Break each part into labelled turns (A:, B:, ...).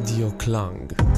A: Radio Klang.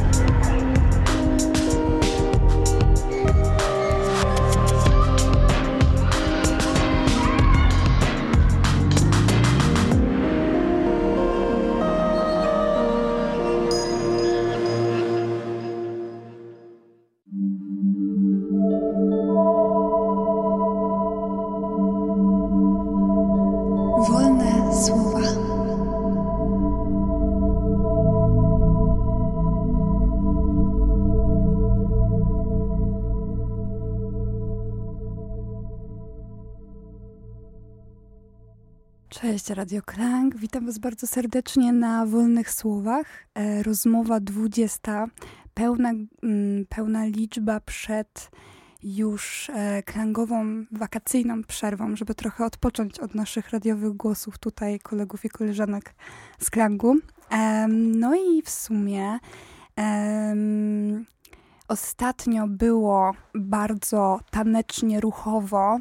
B: Cześć, Radio Klang. Witam Was bardzo serdecznie na Wolnych Słowach. E, rozmowa 20, pełna, mm, pełna liczba przed już e, klangową, wakacyjną przerwą, żeby trochę odpocząć od naszych radiowych głosów tutaj, kolegów i koleżanek z klangu. Em, no i w sumie ostatnio było bardzo tanecznie, ruchowo.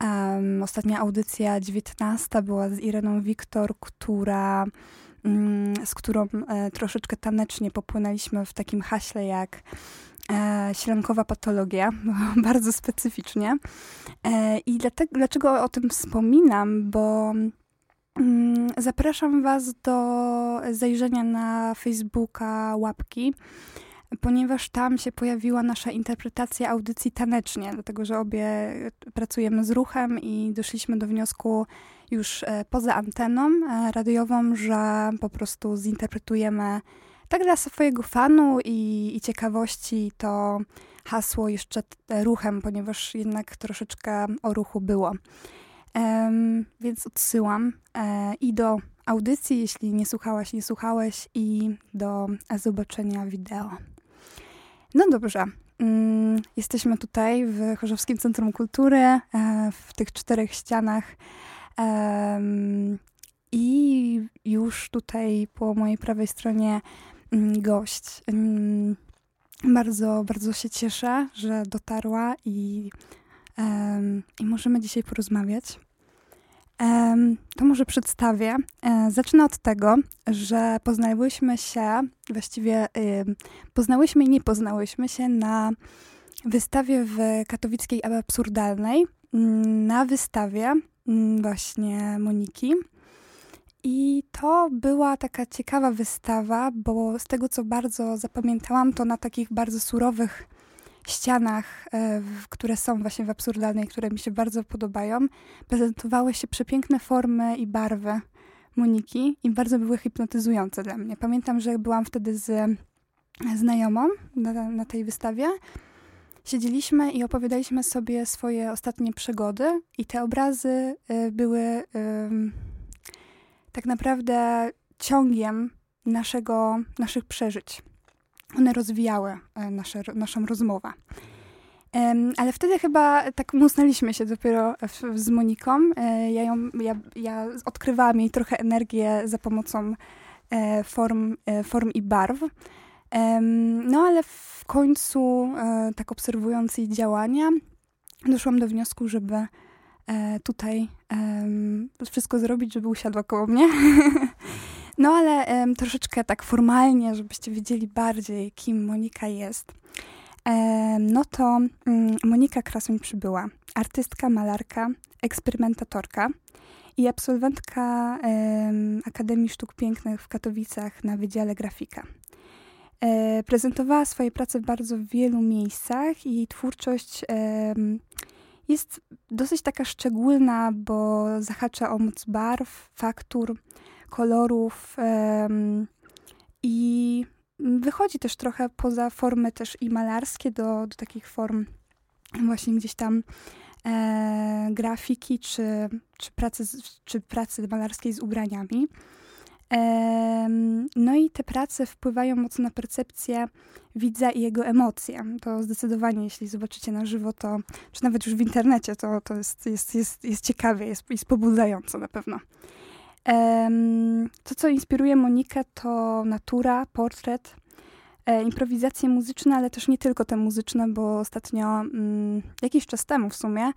B: Em, ostatnia audycja 19 była z Ireną Wiktor, która mm, z którą e, troszeczkę tanecznie popłynęliśmy w takim haśle jak e, ślankowa patologia, bardzo specyficznie. E, I dlatego, dlaczego o tym wspominam? Bo mm, zapraszam Was do zajrzenia na Facebooka Łapki, ponieważ tam się pojawiła nasza interpretacja audycji tanecznie, dlatego że obie pracujemy z ruchem i doszliśmy do wniosku już e, poza anteną e, radiową, że po prostu zinterpretujemy tak dla swojego fanu i, i ciekawości to hasło jeszcze t- ruchem, ponieważ jednak troszeczkę o ruchu było. Em, więc odsyłam e, i do audycji, jeśli nie słuchałaś, nie słuchałeś, i do zobaczenia wideo. No dobrze. Mm, Jesteśmy tutaj w Chorzowskim Centrum Kultury, e, w tych czterech ścianach. I już tutaj po mojej prawej stronie mm, gość. Mm, Bardzo, bardzo się cieszę, że dotarła i, i możemy dzisiaj porozmawiać. To może przedstawię. E, Zacznę od tego, że poznałyśmy się, właściwie poznałyśmy i nie poznałyśmy się na wystawie w katowickiej absurdalnej. mm, Na wystawie mm, właśnie Moniki. I to była taka ciekawa wystawa, bo z tego co bardzo zapamiętałam, to na takich bardzo surowych ścianach, e, które są właśnie w absurdalnej, które mi się bardzo podobają, prezentowały się przepiękne formy i barwy Moniki i bardzo były hipnotyzujące dla mnie. Pamiętam, że byłam wtedy z znajomą na, na tej wystawie. Siedzieliśmy i opowiadaliśmy sobie swoje ostatnie przygody i te obrazy y, były tak naprawdę ciągiem naszego, naszych przeżyć. One rozwijały e, nasze, naszą rozmowę. Ale wtedy chyba tak musnęliśmy się dopiero w, z Moniką. E, ja, ją, ja, ja odkrywałam jej trochę energię za pomocą e, form, form i barw. No ale w końcu, tak obserwując jej działania, doszłam do wniosku, żeby tutaj wszystko zrobić, żeby usiadła koło mnie. no ale em, troszeczkę tak formalnie, żebyście wiedzieli bardziej, kim Monika jest. Em, no to mm, Monika Krasuń przybyła. Artystka, malarka, eksperymentatorka i absolwentka em, Akademii Sztuk Pięknych w Katowicach na Wydziale Grafika. E, prezentowała swoje prace w bardzo wielu miejscach i jej twórczość jest dosyć taka szczególna, bo zahacza o moc barw, faktur, kolorów i wychodzi też trochę poza formy też i malarskie do, do takich form właśnie gdzieś tam e, grafiki czy, czy, pracy czy pracy malarskiej z ubraniami. Em, No i te prace wpływają mocno na percepcję widza i jego emocje. To zdecydowanie, jeśli zobaczycie na żywo, to, czy nawet już w internecie, to, to jest, jest, jest, jest ciekawie, jest, jest pobudzająco na pewno. To, co inspiruje Monikę, to natura, portret, e, improwizacje muzyczne, ale też nie tylko te muzyczne, bo ostatnio, mm, jakiś czas temu w sumie,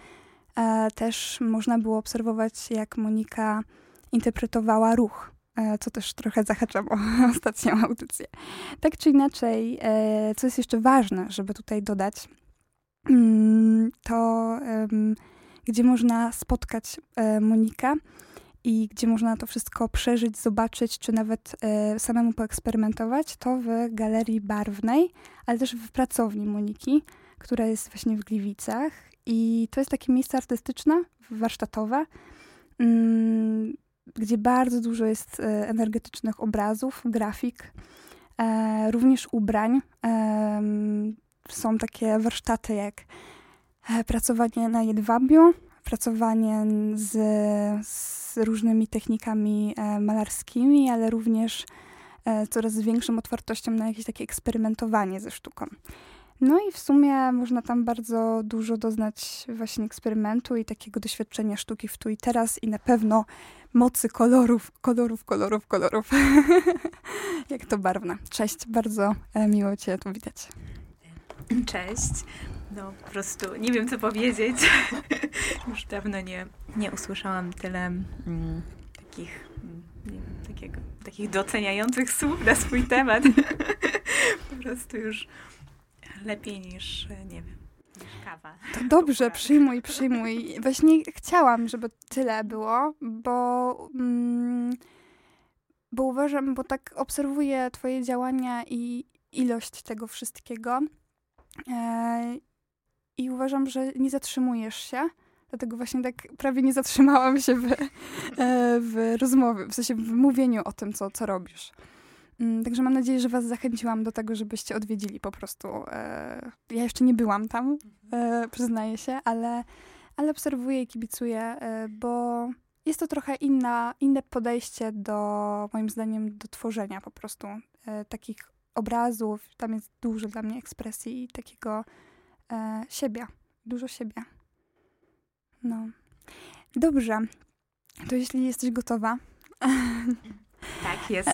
B: e, też można było obserwować, jak Monika interpretowała ruch e, co też trochę zahaczam o ostatnią audycję. Tak czy inaczej, co jest jeszcze ważne, żeby tutaj dodać, mm, to gdzie można spotkać Monikę i gdzie można to wszystko przeżyć, zobaczyć, czy nawet samemu poeksperymentować, to w Galerii Barwnej, ale też w pracowni Moniki, która jest właśnie w Gliwicach. I to jest takie miejsce artystyczne, warsztatowe, mm, gdzie bardzo dużo jest e, energetycznych obrazów, grafik, e, również ubrań. Są takie warsztaty jak e, pracowanie na jedwabiu, pracowanie z, z różnymi technikami malarskimi, ale również coraz większą otwartością na jakieś takie eksperymentowanie ze sztuką. No i w sumie można tam bardzo dużo doznać właśnie eksperymentu i takiego doświadczenia sztuki w tu i teraz i na pewno mocy kolorów, kolorów, kolorów, kolorów. Jak to barwne. Cześć, bardzo e, miło Cię tu widać.
A: Cześć. No po prostu nie wiem, co powiedzieć. Już dawno nie, nie usłyszałam tyle mm, takich, mm, nie wiem, takiego, takich doceniających słów na swój temat. po prostu już lepiej niż, nie wiem, kawa.
B: To dobrze, przyjmuj, przyjmuj. Właśnie chciałam, żeby tyle było, bo, mm, bo uważam, bo tak obserwuję twoje działania i ilość tego wszystkiego e, i uważam, że nie zatrzymujesz się. Dlatego właśnie tak prawie nie zatrzymałam się w, e, w rozmowie, w sensie w mówieniu o tym, co, co robisz. Mm, także mam nadzieję, że Was zachęciłam do tego, żebyście odwiedzili po prostu. E, ja jeszcze nie byłam tam, e, przyznaję się, ale, ale obserwuję i kibicuję, bo jest to trochę inna, inne podejście do, moim zdaniem, do tworzenia po prostu takich obrazów. Tam jest dużo dla mnie ekspresji i takiego siebie, dużo siebie. No. Dobrze. To jeśli jesteś gotowa,
A: Tak, jest.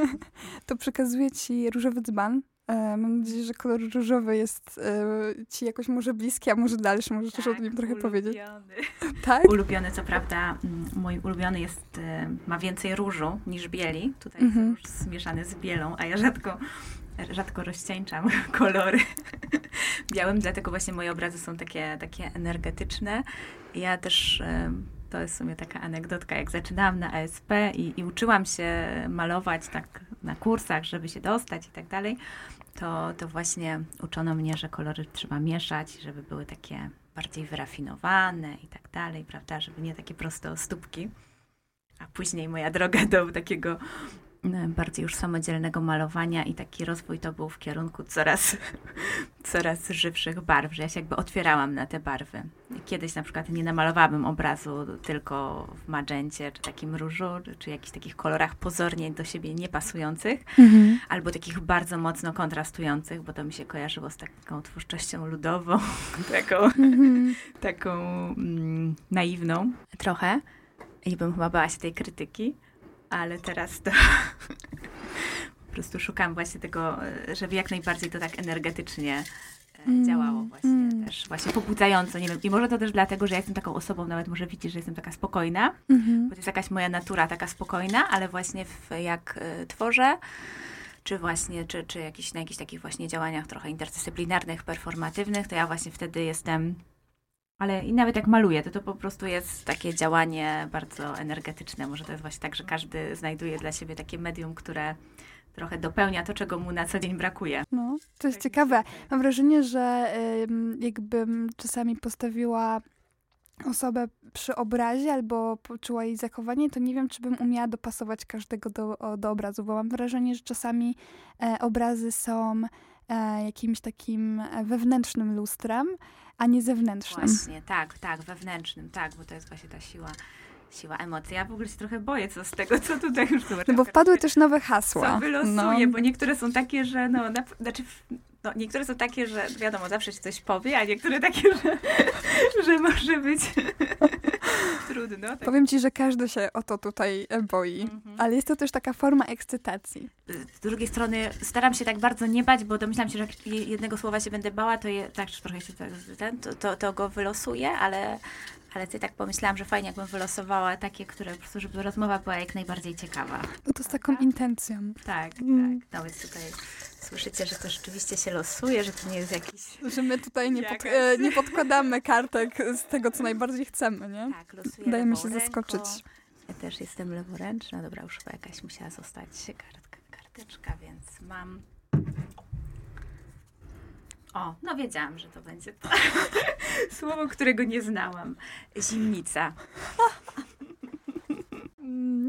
B: to przekazuję ci różowy dzban. E, mam nadzieję, że kolor różowy jest e, ci jakoś może bliski, a może dalszy. Możesz tak, też o nim trochę ulubiony. powiedzieć.
A: tak? Ulubiony, co prawda, mój ulubiony jest, e, ma więcej różu niż bieli. Tutaj mhm. jest róż zmieszany z bielą, a ja rzadko rzadko rozcieńczam kolory białym, dlatego właśnie moje obrazy są takie, takie energetyczne. Ja też to jest w sumie taka anegdotka, jak zaczynałam na ASP i, i uczyłam się malować tak na kursach, żeby się dostać i tak dalej, to, to właśnie uczono mnie, że kolory trzeba mieszać, żeby były takie bardziej wyrafinowane i tak dalej, prawda, żeby nie takie proste stópki. A później moja droga do takiego bardziej już samodzielnego malowania i taki rozwój to był w kierunku coraz, coraz żywszych barw, że ja się jakby otwierałam na te barwy. Kiedyś na przykład nie namalowałabym obrazu tylko w magencie, czy takim różu, czy jakichś takich kolorach pozornie do siebie niepasujących, mhm. albo takich bardzo mocno kontrastujących, bo to mi się kojarzyło z taką twórczością ludową, taką, mhm. taką mm, naiwną trochę. I bym chyba bała się tej krytyki ale teraz to po prostu szukam właśnie tego, żeby jak najbardziej to tak energetycznie e, mm, działało właśnie mm. też, właśnie pobudzająco, nie wiem, i może to też dlatego, że ja jestem taką osobą, nawet może widzisz, że jestem taka spokojna, mm -hmm. bo to jest jakaś moja natura taka spokojna, ale właśnie w, jak y, tworzę, czy właśnie, czy, czy jakiś, na jakichś takich właśnie działaniach trochę interdyscyplinarnych, performatywnych, to ja właśnie wtedy jestem ale i nawet jak maluję, to to po prostu jest takie działanie bardzo energetyczne. Może to jest właśnie tak, że każdy znajduje dla siebie takie medium, które trochę dopełnia to, czego mu na co dzień brakuje.
B: No, to jest tak ciekawe. Mam wrażenie, że jakbym czasami postawiła osobę przy obrazie albo poczuła jej zachowanie, to nie wiem, czy bym umiała dopasować każdego do, do obrazu, bo mam wrażenie, że czasami e, obrazy są e, jakimś takim wewnętrznym lustrem, a nie zewnętrznym.
A: Właśnie, tak, tak, wewnętrznym, tak, bo to jest właśnie ta siła siła emocji. Ja w ogóle się trochę boję co z tego, co tutaj już zobaczyłam.
B: No bo wpadły też nowe hasła.
A: Co wylosuję, no. bo niektóre są takie, że no, na, znaczy no, niektóre są takie, że wiadomo, zawsze się coś powie, a niektóre takie, że, że może być trudno. Tak.
B: Powiem ci, że każdy się o to tutaj boi, mhm. ale jest to też taka forma ekscytacji.
A: Z drugiej strony staram się tak bardzo nie bać, bo domyślam się, że jak jednego słowa się będę bała, to je, tak trochę się ten, to, to, to go wylosuję, ale Ale ty tak pomyślałam, że fajnie jakbym wylosowała takie, które po prostu, żeby rozmowa była jak najbardziej ciekawa.
B: No to z taką intencją.
A: Tak, mm. tak. No więc tutaj słyszycie, że to rzeczywiście się losuje, że to nie jest jakiś...
B: Że my tutaj nie, pod, e, nie podkładamy kartek z tego, co najbardziej chcemy, nie?
A: Tak, losujemy
B: Dajemy się zaskoczyć.
A: Ja też jestem leworęczna. Dobra, już chyba jakaś musiała zostać kartka, karteczka, więc mam... O, no wiedziałam, że to będzie to. słowo, którego nie znałam. Zimnica.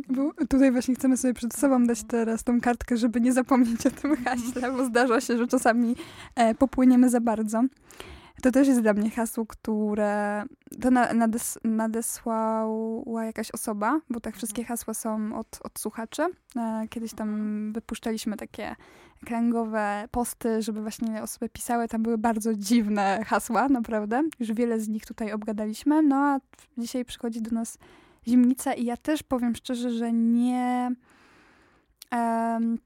B: Bo tutaj właśnie chcemy sobie przed sobą dać teraz tą kartkę, żeby nie zapomnieć o tym haśle, bo zdarza się, że czasami e, popłyniemy za bardzo. To też jest dla mnie hasło, które to nades, nadesłała jakaś osoba, bo tak wszystkie hasła są od, od słuchaczy. E, kiedyś tam wypuszczaliśmy takie kręgowe posty, żeby właśnie osoby pisały. Tam były bardzo dziwne hasła, naprawdę. Już wiele z nich tutaj obgadaliśmy. No a dzisiaj przychodzi do nas zimnica i ja też powiem szczerze, że nie... Um,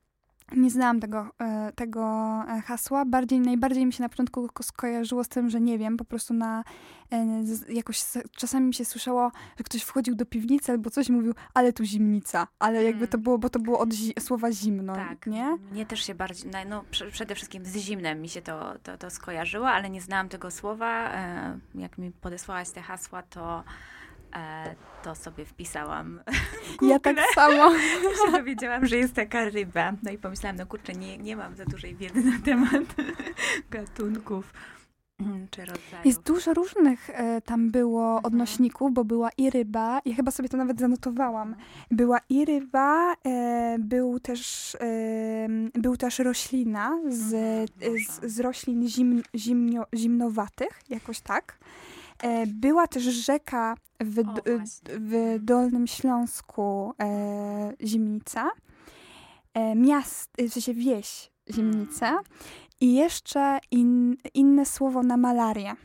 B: nie znałam tego, e, tego e, hasła. Bardziej, najbardziej mi się na początku skojarzyło z tym, że nie wiem, po prostu na e, jakoś czasami mi się słyszało, że ktoś wchodził do piwnicy albo coś i mówił, ale tu zimnica. Ale jakby to mm. było, bo to było od zi słowa zimno, tak. nie?
A: Mnie też się bardziej, no przede wszystkim z zimnem mi się to, to, to skojarzyło, ale nie znałam tego słowa. Jak mi podesłałaś te hasła, to to sobie wpisałam.
B: Ja tak samo.
A: się dowiedziałam, że jest taka ryba. No i pomyślałam, no kurczę, nie, nie mam za dużej wiedzy na temat gatunków. Mm, czy rodzajów.
B: Jest dużo różnych e, tam było mhm. odnośników, bo była i ryba, ja chyba sobie to nawet zanotowałam. Była i ryba, e, był, też, e, był też roślina z, mhm, z, z roślin zim, zimnio, zimnowatych, jakoś tak. E, była też rzeka w, o, w Dolnym Śląsku, e, Zimnica, e, miast, w sensie wieś Zimnica mm. i jeszcze in, inne słowo na malarię.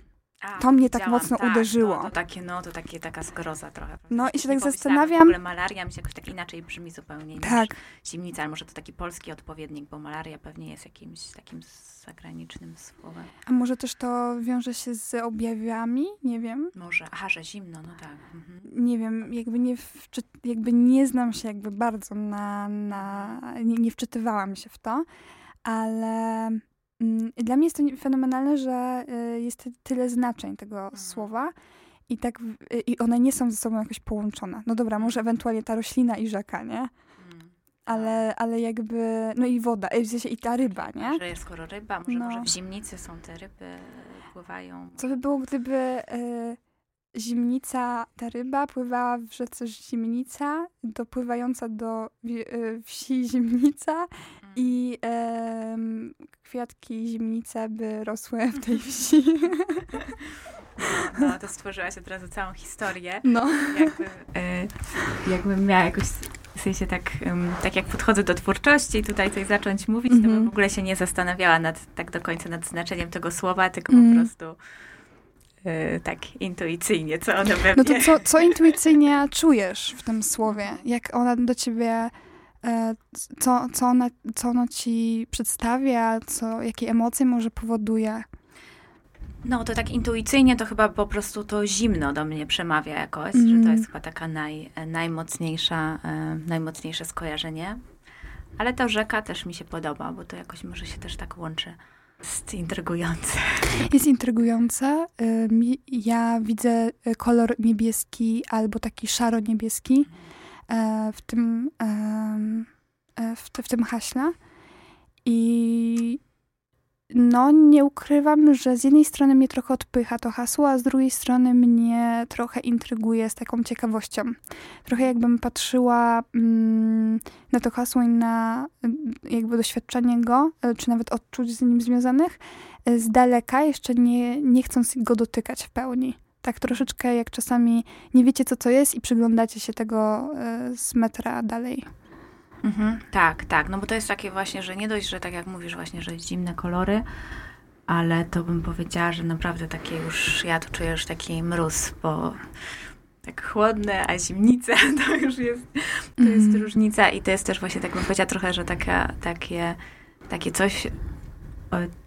B: A, to mnie tak mocno tak, uderzyło.
A: No, to takie, no, to takie, taka zgroza trochę.
B: No i się tak zastanawiam. W
A: ogóle malaria mi się jakoś tak inaczej brzmi zupełnie tak. niż zimnica, ale może to taki polski odpowiednik, bo malaria pewnie jest jakimś takim zagranicznym słowem.
B: A może też to wiąże się z objawami? Nie wiem.
A: Może. Aha, że zimno, no tak. Mhm.
B: Nie wiem, jakby nie, jakby nie znam się jakby bardzo na... na nie, nie wczytywałam się w to, ale dla mnie jest to fenomenalne, że y, jest tyle znaczeń tego mhm. słowa i tak y, i one nie są ze sobą jakoś połączone. No dobra, może ewentualnie ta roślina i rzeka, nie? Mhm. Ale, tak. ale jakby, no i woda, sensie i ta ryba, nie?
A: Że skoro ryba, może, no. może w zimnicy są te ryby, pływają.
B: Co by było, gdyby y, zimnica, ta ryba pływała w rzece Zimnica, dopływająca do y, wsi Zimnica i kwiatki Zimnice by rosły w tej wsi.
A: No, to stworzyłaś od razu całą historię. No. Jakby, y, jakbym miała jakoś w sensie tak, um, tak jak podchodzę do twórczości i tutaj coś zacząć mówić, mm -hmm. to bym mhm. w ogóle się nie zastanawiała nad, tak do końca nad znaczeniem tego słowa, tylko mm. po mhm. prostu E, tak intuicyjnie, co ono we
B: No to co, co intuicyjnie czujesz w tym słowie? Jak ona do ciebie, e, co, co, ona, co ono ci przedstawia, co, jakie emocje może powoduje?
A: No to tak intuicyjnie to chyba po prostu to zimno do mnie przemawia jakoś, mm. że to mhm. jest chyba taka naj, najmocniejsza, e, najmocniejsze skojarzenie. Ale ta rzeka też mi się podoba, bo to jakoś może się też tak łączy. Jest intrygujące.
B: Jest intrygujące. Ja widzę kolor niebieski albo taki szaro-niebieski e, w tym, e, w, w tym haśle. I no, nie ukrywam, że z jednej strony mnie trochę odpycha to hasło, a z drugiej strony mnie trochę intryguje z taką ciekawością. Trochę jakbym patrzyła mm, na to hasło i na jakby doświadczenie go, e, czy nawet odczuć z nim związanych, e, z daleka, jeszcze nie, nie chcąc go dotykać w pełni. Tak troszeczkę jak czasami nie wiecie, co to jest i przyglądacie się tego e, z metra dalej.
A: Mhm, tak, tak. No bo to jest takie właśnie, że nie dość, że tak jak mówisz właśnie, że zimne kolory, ale to bym powiedziała, że naprawdę takie już, ja tu czuję już taki mróz, bo tak chłodne, a zimnica to już jest, to jest mm. różnica i to jest też właśnie, tak bym powiedziała trochę, że taka, takie, takie coś,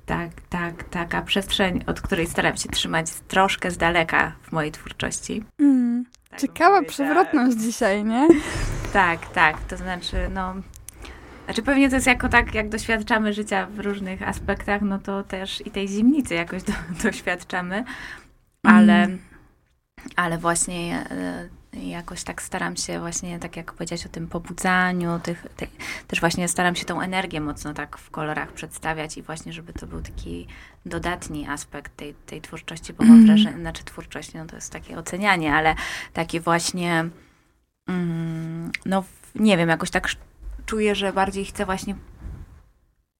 A: tak, tak, taka przestrzeń, od której staram się trzymać troszkę z daleka w mojej twórczości. Mm,
B: tak ciekawa przewrotność dzisiaj, nie?
A: Tak, tak, to znaczy, no, znaczy pewnie to jest jako tak, jak doświadczamy życia w różnych aspektach, no to też i tej zimnicy jakoś do, doświadczamy, ale, mm. ale właśnie e, jakoś tak staram się właśnie, tak jak powiedziałeś o tym pobudzaniu, tych, te, też właśnie staram się tą energię mocno tak w kolorach przedstawiać i właśnie, żeby to był taki dodatni aspekt tej, tej twórczości, bo mam mm. wrażenie, znaczy twórczość, no to jest takie ocenianie, ale takie właśnie, mm, no nie wiem, jakoś tak czuję, że bardziej chcę właśnie,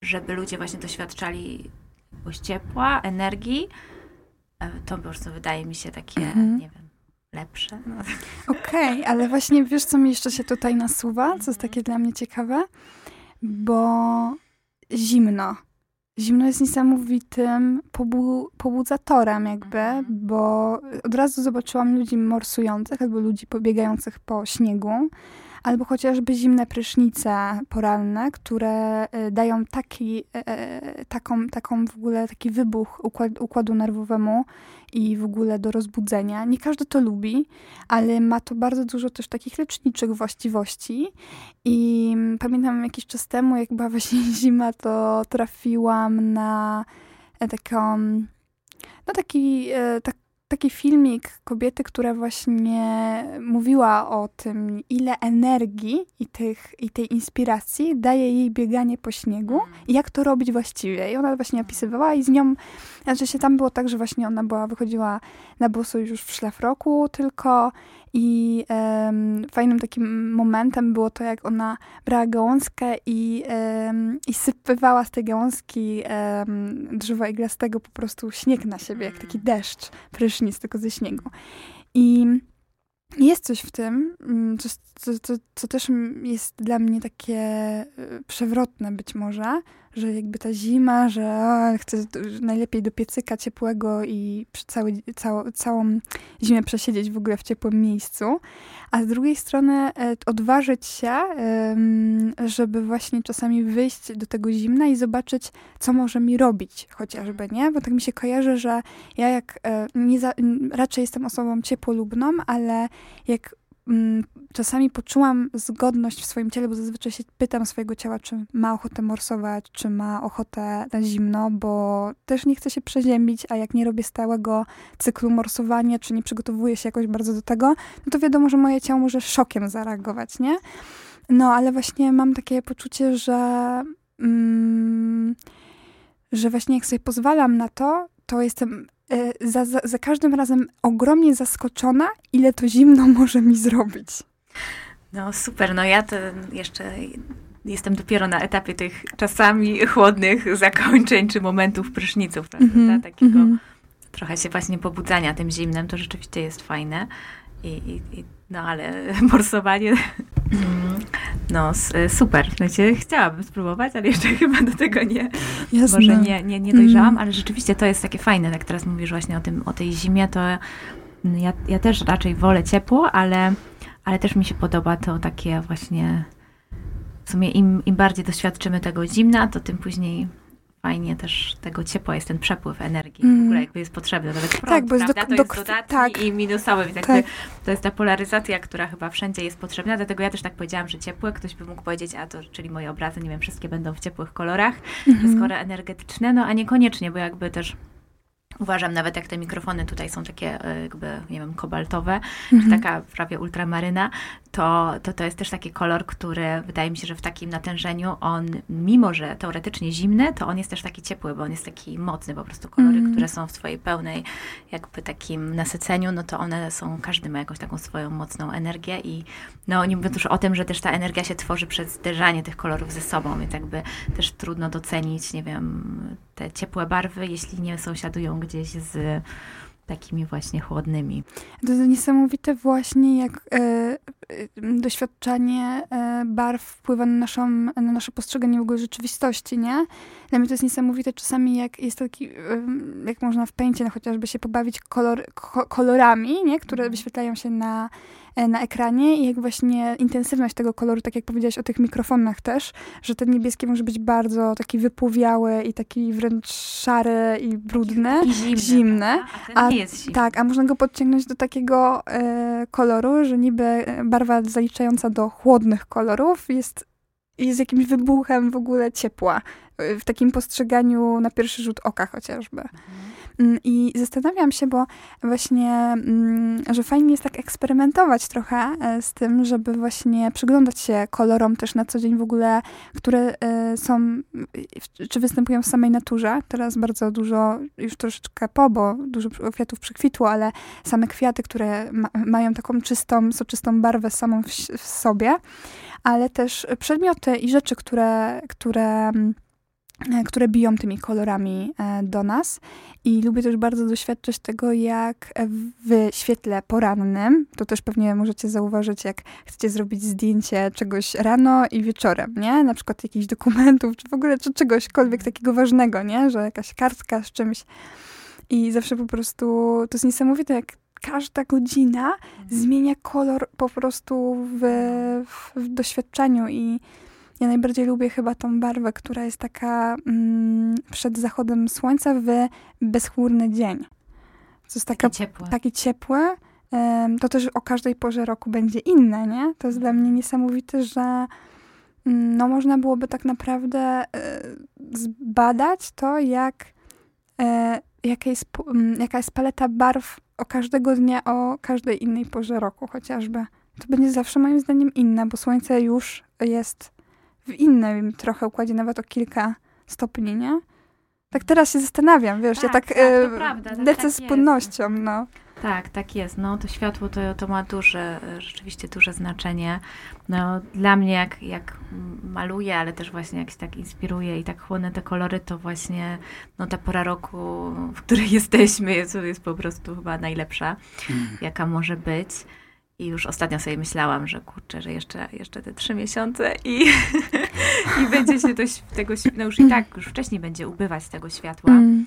A: żeby ludzie właśnie doświadczali jakiegoś ciepła, energii, e, to po prostu wydaje mi się takie, mm. nie wiem, lepsze. No.
B: Okej, okay, ale właśnie wiesz, co mi jeszcze się tutaj nasuwa, co jest takie dla mnie ciekawe? Bo zimno. Zimno jest niesamowitym pobu pobudzatorem jakby, mhm. bo od razu zobaczyłam ludzi morsujących albo ludzi pobiegających po śniegu, albo chociażby zimne prysznice poranne, które y, dają taki, e, e, taką, taką w ogóle taki wybuch układ, układu nerwowemu i w ogóle do rozbudzenia. Nie każdy to lubi, ale ma to bardzo dużo też takich leczniczych właściwości. I pamiętam jakiś czas temu, jak była właśnie zima, to trafiłam na e, taką, no taki, tak, taki filmik kobiety, która właśnie mówiła o tym, ile energii i, tych, i tej inspiracji daje jej bieganie po śniegu mm. i jak to robić właściwie. I ona właśnie opisywała i z nią, znaczy się tam było tak, że właśnie ona była, wychodziła na boso już w szlafroku tylko i um, fajnym takim momentem było to, jak ona brała gałązkę i, um, i sypywała z tej gałązki um, drzewa iglastego po prostu śnieg na siebie, jak taki mm. deszcz, prysznic, tylko ze śniegu. I jest coś w tym, mm, co, co, co, co, też jest dla mnie takie y, przewrotne być może, że jakby ta zima, że chcę najlepiej do piecyka ciepłego i cały, całą, całą zimę przesiedzieć w ogóle w ciepłym miejscu, a z drugiej strony e, odważyć się, żeby właśnie czasami wyjść do tego zimna i zobaczyć, co może mi robić chociażby, nie? Bo tak mi się kojarzy, że ja jak e, nie za, raczej jestem osobą ciepłolubną, ale jak czasami poczułam zgodność w swoim ciele, bo zazwyczaj się pytam swojego ciała, czy ma ochotę morsować, czy ma ochotę na zimno, bo też nie chcę się przeziębić, a jak nie robię stałego cyklu morsowania, czy nie przygotowuję się jakoś bardzo do tego, no to wiadomo, że moje ciało może szokiem zareagować, nie? No, ale właśnie mam takie poczucie, że, mm, że właśnie jak sobie pozwalam na to, to jestem za, za, za każdym razem ogromnie zaskoczona, ile to zimno może mi zrobić.
A: No super, no ja to jeszcze jestem dopiero na etapie tych czasami chłodnych zakończeń czy momentów pryszniców, prawda? Mm -hmm, Takiego mm -hmm. trochę się właśnie pobudzania tym zimnem, to rzeczywiście jest fajne. I, i, i no ale morsowanie no super. Znaczy, chciałabym spróbować, ale jeszcze chyba do tego nie, Jasne. może nie, nie, nie dojrzałam, mm. ale rzeczywiście to jest takie fajne, jak teraz mówisz właśnie o, tym, o tej zimie, to ja, ja też raczej wolę ciepło, ale, ale też mi się podoba to takie właśnie w sumie im, im bardziej doświadczymy tego zimna, to tym później fajnie też tego ciepła jest ten przepływ energii, mm. w ogóle jakby jest potrzebny, nawet prąd, tak, bo jest prawda? Do, to jest dodatni tak. i minusowy, więc tak. to jest ta polaryzacja, która chyba wszędzie jest potrzebna, dlatego ja też tak powiedziałam, że ciepłe, ktoś by mógł powiedzieć, a to, czyli moje obrazy, nie wiem, wszystkie będą w ciepłych kolorach, mm -hmm. skoro energetyczne, no a niekoniecznie, bo jakby też Uważam, nawet jak te mikrofony tutaj są takie e, jakby, nie wiem, kobaltowe, mhm. czy taka prawie ultramaryna, to, to to jest też taki kolor, który wydaje mi się, że w takim natężeniu on, mimo że teoretycznie zimny, to on jest też taki ciepły, bo on jest taki mocny, po prostu kolory, mhm. które są w twojej pełnej jakby takim nasyceniu, no to one są, każdy ma jakąś taką swoją mocną energię i no nie mówiąc już o tym, że też ta energia się tworzy przez zderzanie tych kolorów ze sobą, więc jakby też trudno docenić, nie wiem, te ciepłe barwy, jeśli nie sąsiadują gdzieś z takimi właśnie chłodnymi.
B: To jest niesamowite właśnie, jak e, doświadczanie e, barw wpływa na, naszą, na nasze postrzeganie w ogóle rzeczywistości, nie? Dla mnie to jest niesamowite czasami, jak jest taki, jak można w pęcie no, chociażby się pobawić kolor, kolorami, nie? Które mhm. wyświetlają się na E, na ekranie i jak właśnie intensywność tego koloru, tak jak powiedziałaś o tych mikrofonach też, że ten niebieski może być bardzo taki wypłowiały i taki wręcz szary i brudny,
A: zimny.
B: zimny.
A: A, a, jest zimny.
B: Tak, a można go podciągnąć do takiego e, koloru, że niby e, barwa zaliczająca do chłodnych kolorów jest, jest jakimś wybuchem w ogóle ciepła w takim postrzeganiu na pierwszy rzut oka chociażby. Mhm. Mm, I zastanawiam się, bo właśnie, mm, że fajnie jest tak eksperymentować trochę e, z tym, żeby właśnie przyglądać się kolorom też na co dzień w ogóle, które e, są, czy występują w samej naturze. Teraz bardzo dużo, już troszeczkę po, bo dużo kwiatów przekwitło, ale same kwiaty, które ma, mają taką czystą, soczystą barwę samą w, w sobie, ale też przedmioty i rzeczy, które, które mm, które biją tymi kolorami e, do nas. I lubię też bardzo doświadczać tego, jak w świetle porannym, to też pewnie możecie zauważyć, jak chcecie zrobić zdjęcie czegoś rano i wieczorem, nie? Na przykład jakichś dokumentów, czy w ogóle czy czegośkolwiek takiego ważnego, nie? Że jakaś kartka z czymś. I zawsze po prostu to jest niesamowite, jak każda godzina zmienia kolor po prostu w, w doświadczeniu i ja najbardziej lubię chyba tą barwę, która jest taka mm, przed zachodem słońca w bezchmurny dzień.
A: To jest taka, takie ciepłe.
B: Takie ciepłe. to też o każdej porze roku będzie inne, nie? To jest dla mnie niesamowite, że mm, no, można byłoby tak naprawdę e, zbadać to, jak, e, jaka, jest, mm, jaka jest paleta barw o każdego dnia, o każdej innej porze roku chociażby. To będzie zawsze moim zdaniem inne, bo słońce już jest w innym trochę układzie, nawet o kilka stopni, nie? Tak teraz się zastanawiam, wiesz,
A: tak,
B: ja tak,
A: tak e, prawda,
B: tak, lecę tak z płynnością, no.
A: Tak, tak jest. No to światło to, to ma duże, rzeczywiście duże znaczenie. No dla mnie jak, jak maluję, ale też właśnie jak się tak inspiruję i tak chłonę te kolory, to właśnie no ta pora roku, w której jesteśmy jest, jest po prostu chyba najlepsza, mm. jaka może być. I już ostatnio sobie myślałam, że kurczę, że jeszcze, jeszcze te trzy miesiące i, i będzie się to, tego, no już i tak, już wcześniej będzie ubywać tego światła. Mm.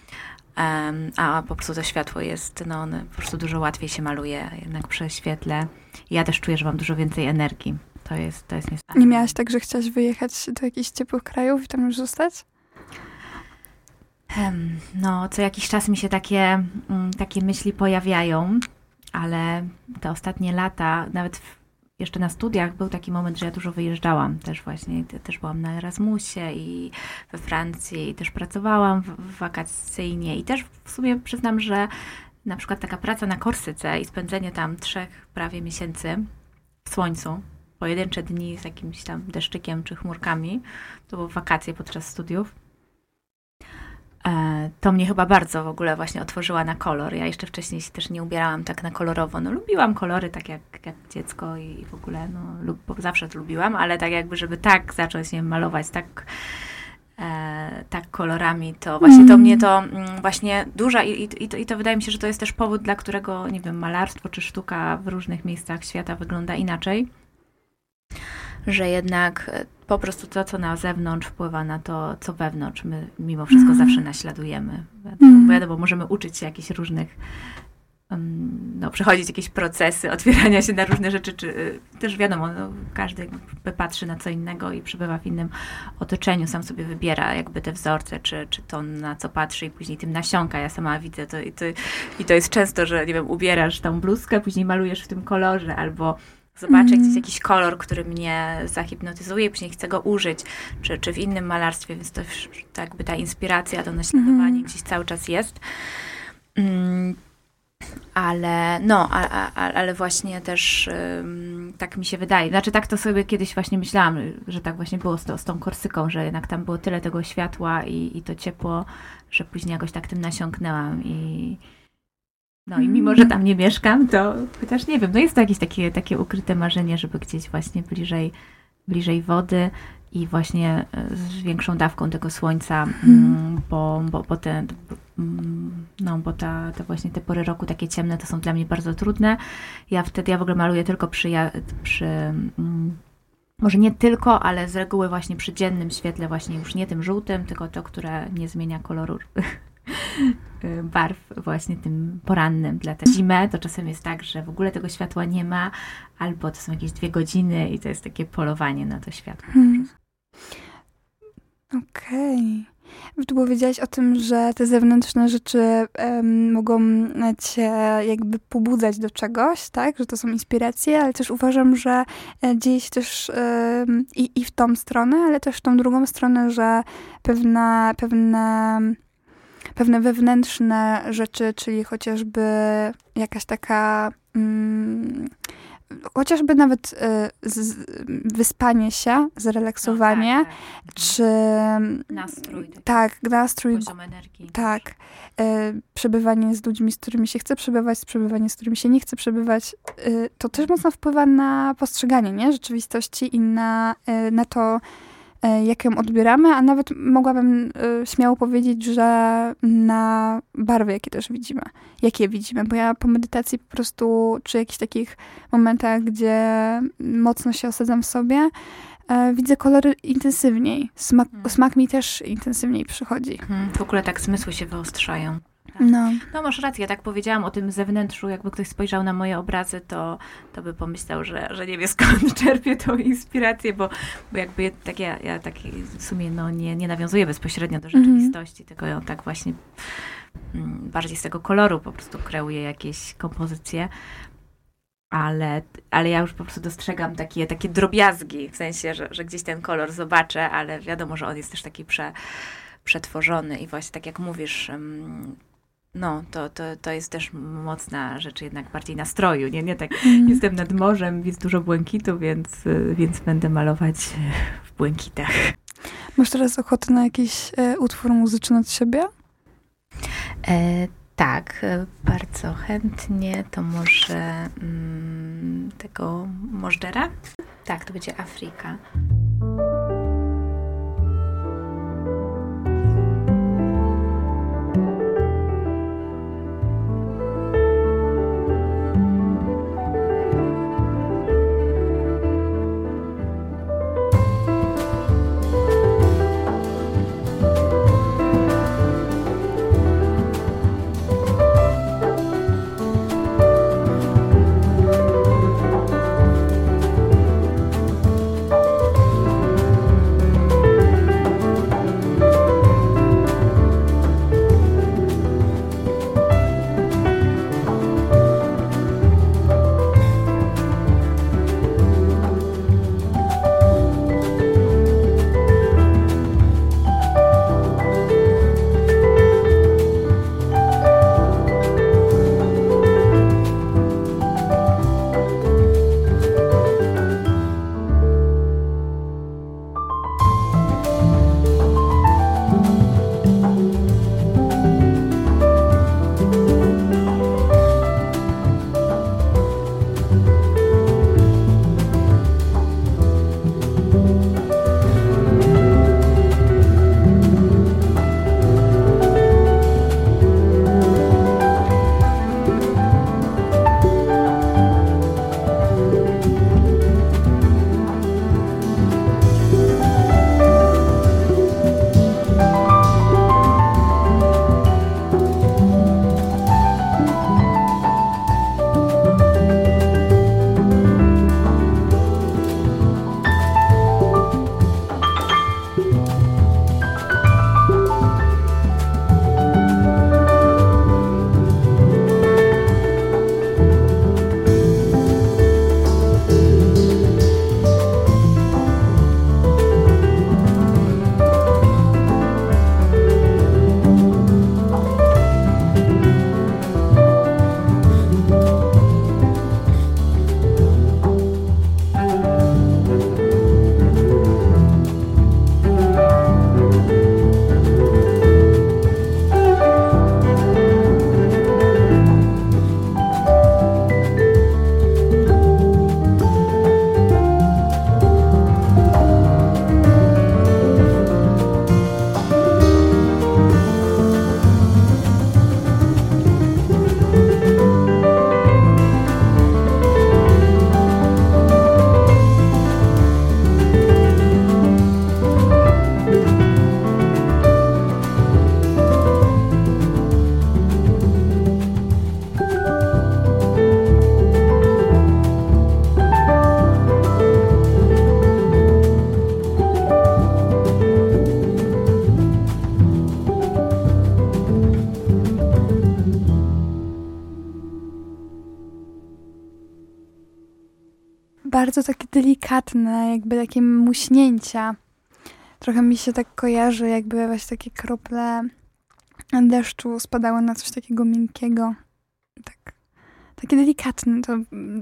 A: Um, a po prostu to światło jest, no one po prostu dużo łatwiej się maluje jednak przy świetle. I ja też czuję, że mam dużo więcej energii. To jest, to jest niesamowite.
B: Nie miałaś tak, że chciałaś wyjechać do jakichś ciepłych krajów i tam już zostać?
A: Um, no, co jakiś czas mi się takie, um, takie myśli pojawiają ale te ostatnie lata, nawet w, jeszcze na studiach był taki moment, że ja dużo wyjeżdżałam. Też właśnie, też byłam na Erasmusie i we Francji i też pracowałam w, wakacyjnie. I też w sumie przyznam, że na przykład taka praca na Korsyce i spędzenie tam trzech prawie miesięcy w słońcu, pojedyncze dni z jakimś tam deszczykiem czy chmurkami, to były wakacje podczas studiów, to mnie chyba bardzo w ogóle właśnie otworzyła na kolor. Ja jeszcze wcześniej się też nie ubierałam tak na kolorowo. No lubiłam kolory tak jak, jak dziecko i w ogóle no lub, zawsze to lubiłam, ale tak jakby, żeby tak zacząć nie malować tak e, tak kolorami, to właśnie to mnie to mm, właśnie duża i, i, to, i to wydaje mi się, że to jest też powód, dla którego, nie wiem, malarstwo czy sztuka w różnych miejscach świata wygląda inaczej że jednak e, po prostu to, co na zewnątrz wpływa na to, co wewnątrz. My mimo wszystko mm. zawsze naśladujemy. Mm. Bo wiadomo, możemy uczyć się jakichś różnych, no, przechodzić jakieś procesy otwierania się na różne rzeczy, czy e, też wiadomo, no, każdy patrzy na co innego i przebywa w innym otoczeniu, sam sobie wybiera jakby te wzorce, czy, czy to na co patrzy i później tym nasiąka. Ja sama widzę to i, to i to jest często, że nie wiem, ubierasz tą bluzkę, później malujesz w tym kolorze, albo Zobaczę, mm. jest jakiś kolor, który mnie zahipnotyzuje, później chcę go użyć, czy, czy w innym malarstwie, więc to, to jakby ta inspiracja, to naśladowanie mm. gdzieś cały czas jest. Mm, ale no, a, a, ale właśnie też um, tak mi się wydaje. Znaczy tak to sobie kiedyś właśnie myślałam, że tak właśnie było z, to, z tą Korsyką, że jednak tam było tyle tego światła i, i to ciepło, że później jakoś tak tym nasiąknęłam i no i mimo, że tam nie mieszkam, to chociaż nie wiem, no jest to jakieś takie, takie ukryte marzenie, żeby gdzieś właśnie bliżej, bliżej wody i właśnie z większą dawką tego słońca,
B: Mhm.
A: bo, bo, bo te, no, bo ta, te właśnie te pory roku takie ciemne to są dla mnie bardzo trudne. Ja wtedy, ja w ogóle maluję tylko przy, przy mm, może nie tylko, ale z reguły właśnie przy dziennym świetle, właśnie już nie tym żółtym, tylko to, które nie zmienia koloru barw właśnie tym porannym. Dlatego zimę to czasem jest tak, że w ogóle tego światła nie ma, albo to są jakieś dwie godziny i to jest takie polowanie na to światło.
B: Hmm. Okej. Tu powiedziałaś o tym, że te zewnętrzne rzeczy em, mogą cię jakby pobudzać do czegoś, tak? Że to są inspiracje, ale też uważam, że e, dzieje się też em, i, i w tą stronę, ale też w tą drugą stronę, że pewne, pewne, pewne wewnętrzne rzeczy, czyli chociażby jakaś taka... Mm, chociażby nawet e, z, wyspanie się, zrelaksowanie,
A: No, tak, tak.
B: czy
A: Nastrój, taki
B: tak, nastrój,
A: poziom energii.
B: tak, e, przebywanie z ludźmi, z którymi się chce przebywać, przebywanie, z którymi się nie chce przebywać, e, to też mocno wpływa na postrzeganie nie? rzeczywistości i na, e, na to, jak ją odbieramy, a nawet mogłabym e, śmiało powiedzieć, że na barwy, jakie też widzimy, jakie widzimy, bo ja po medytacji po prostu, czy jakichś takich momentach, gdzie mocno się osadzam w sobie, e, widzę kolory intensywniej. Smak,
A: Hmm.
B: smak mi też intensywniej przychodzi.
A: Mhm, W ogóle tak zmysły się wyostrzają.
B: No.
A: No masz rację, tak powiedziałam o tym zewnętrzu, jakby ktoś spojrzał na moje obrazy, to, to by pomyślał, że, że nie wie skąd czerpie tą inspirację, bo, bo jakby tak ja, ja tak w sumie no, nie, nie nawiązuję bezpośrednio do
B: Mhm.
A: rzeczywistości, tylko ją tak właśnie mm, bardziej z tego koloru po prostu kreuję jakieś kompozycje. Ale, ale ja już po prostu dostrzegam takie, takie drobiazgi, w sensie, że, że gdzieś ten kolor zobaczę, ale wiadomo, że on jest też taki prze, przetworzony i właśnie tak jak mówisz, mm, no, to, to, to jest też mocna rzecz jednak bardziej nastroju, nie? Nie tak,
B: Mm.
A: jestem nad morzem, jest dużo błękitu, więc, y, więc będę malować w błękitach.
B: Masz teraz ochotę na jakiś e, utwór muzyczny od siebie?
A: E, tak, e, bardzo chętnie, to może mm, tego Możdżera? Tak, to będzie Afryka.
B: Bardzo takie delikatne, jakby takie muśnięcia. Trochę mi się tak kojarzy, jakby właśnie takie krople deszczu spadały na coś takiego miękkiego. Tak, takie delikatne, to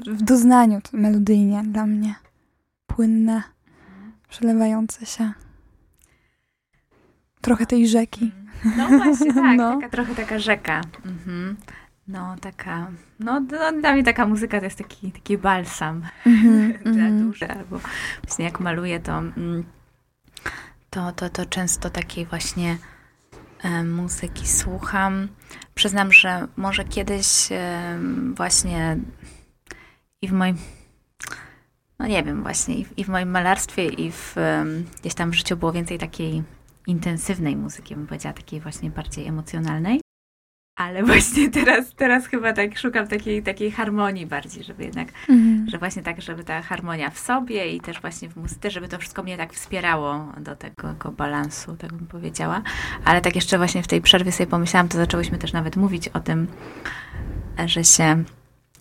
B: w doznaniu to melodyjnie dla mnie. Płynne, przelewające się. Trochę tej rzeki.
A: No właśnie, tak, no. Taka, trochę taka rzeka. Mhm. No, taka, no, no, dla mnie taka muzyka to jest taki, taki balsam mm-hmm, dla mm-hmm. duszy, albo właśnie jak maluję, to, mm, to, to, to często takiej właśnie e, muzyki słucham. Przyznam, że może kiedyś e, właśnie i w moim, no nie wiem, właśnie i w, i w moim malarstwie, i w, e, gdzieś tam w życiu było więcej takiej intensywnej muzyki, bym powiedziała, takiej właśnie bardziej emocjonalnej. Ale właśnie teraz, teraz chyba tak szukam takiej, takiej harmonii bardziej, żeby jednak, mhm. że właśnie tak, żeby ta harmonia w sobie i też właśnie w muzyce, żeby to wszystko mnie tak wspierało do tego, tego balansu, tak bym powiedziała. Ale tak jeszcze właśnie w tej przerwie sobie pomyślałam, to zaczęłyśmy też nawet mówić o tym, że się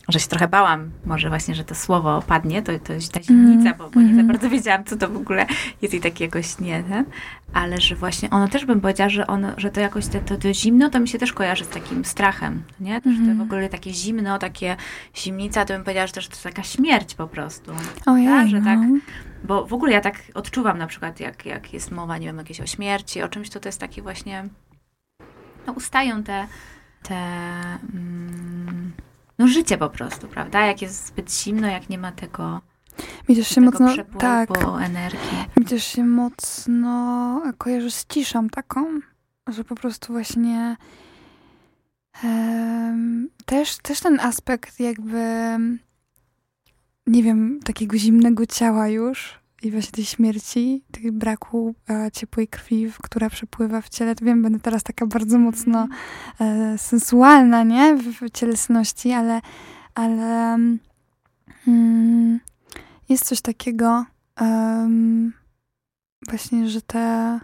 A: że się trochę bałam, może właśnie, że to słowo padnie, to, to jest ta zimnica, bo, bo nie za mhm. bardzo wiedziałam, co to w ogóle jest i tak jakoś nie, ten, ale że właśnie ono też bym powiedziała, że, ono, że to jakoś to, to, to zimno, to mi się też kojarzy z takim strachem, nie? Też to w mhm. ogóle takie zimno, takie zimnica, to bym powiedziała, że to jest taka śmierć po prostu.
B: Ojej, tak?
A: Że tak, bo w ogóle ja tak odczuwam na przykład, jak, jak jest mowa, nie wiem, jakieś o śmierci, o czymś, to to jest taki właśnie, no ustają te, te mm, no życie po prostu, prawda? Jak jest zbyt zimno, jak nie ma tego
B: mi też się mocno tak,
A: energii.
B: Mi też się mocno kojarzy z ciszą taką, że po prostu właśnie um, też, też ten aspekt jakby nie wiem, takiego zimnego ciała już i właśnie tej śmierci, tego braku e, ciepłej krwi, która przepływa w ciele. To wiem, będę teraz taka bardzo mocno e, sensualna, nie? W, w cielesności, ale, ale mm, jest coś takiego um, właśnie, że te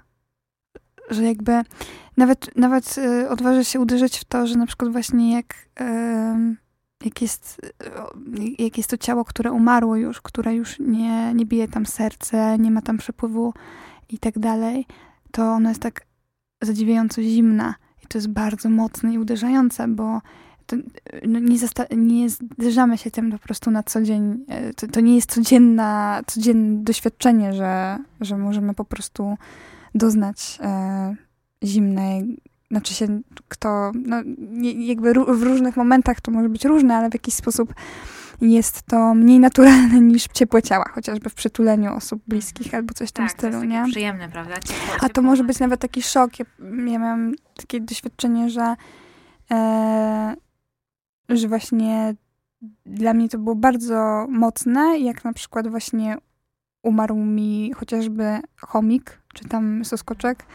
B: że jakby nawet, nawet y, odważę się uderzyć w to, że na przykład właśnie jak jak jest, jak jest to ciało, które umarło już, które już nie, nie bije tam serce, nie ma tam przepływu i tak dalej, to ona jest tak zadziwiająco zimna. I to jest bardzo mocne i uderzające, bo to, no nie, nie zderzamy się tym po prostu na co dzień. E, to, to nie jest codzienna, codzienne doświadczenie, że, że możemy po prostu doznać e, zimnej znaczy się kto, no, jakby w różnych momentach to może być różne, ale w jakiś sposób jest to mniej naturalne niż ciepłe ciała, chociażby w przytuleniu osób bliskich albo coś w tym
A: tak,
B: stylu,
A: to jest
B: nie?
A: przyjemne, prawda? Ciepło,
B: A to może być nawet taki szok. Ja, ja miałam takie doświadczenie, że, e, że właśnie dla mnie to było bardzo mocne, jak na przykład właśnie umarł mi chociażby chomik, czy tam soskoczek,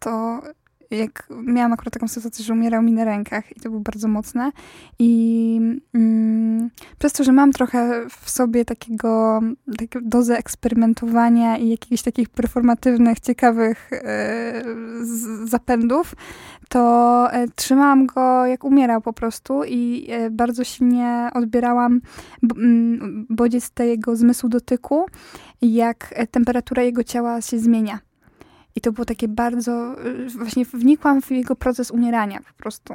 B: to jak miałam akurat taką sytuację, że umierał mi na rękach i to było bardzo mocne. I mm, przez to, że mam trochę w sobie takiego, taką dozę eksperymentowania i jakichś takich performatywnych, ciekawych e, zapędów, to e, trzymałam go jak umierał po prostu i e, bardzo silnie odbierałam bodziec tego zmysłu dotyku, jak temperatura jego ciała się zmienia. I to było takie bardzo, y, właśnie wnikłam w jego proces umierania po prostu.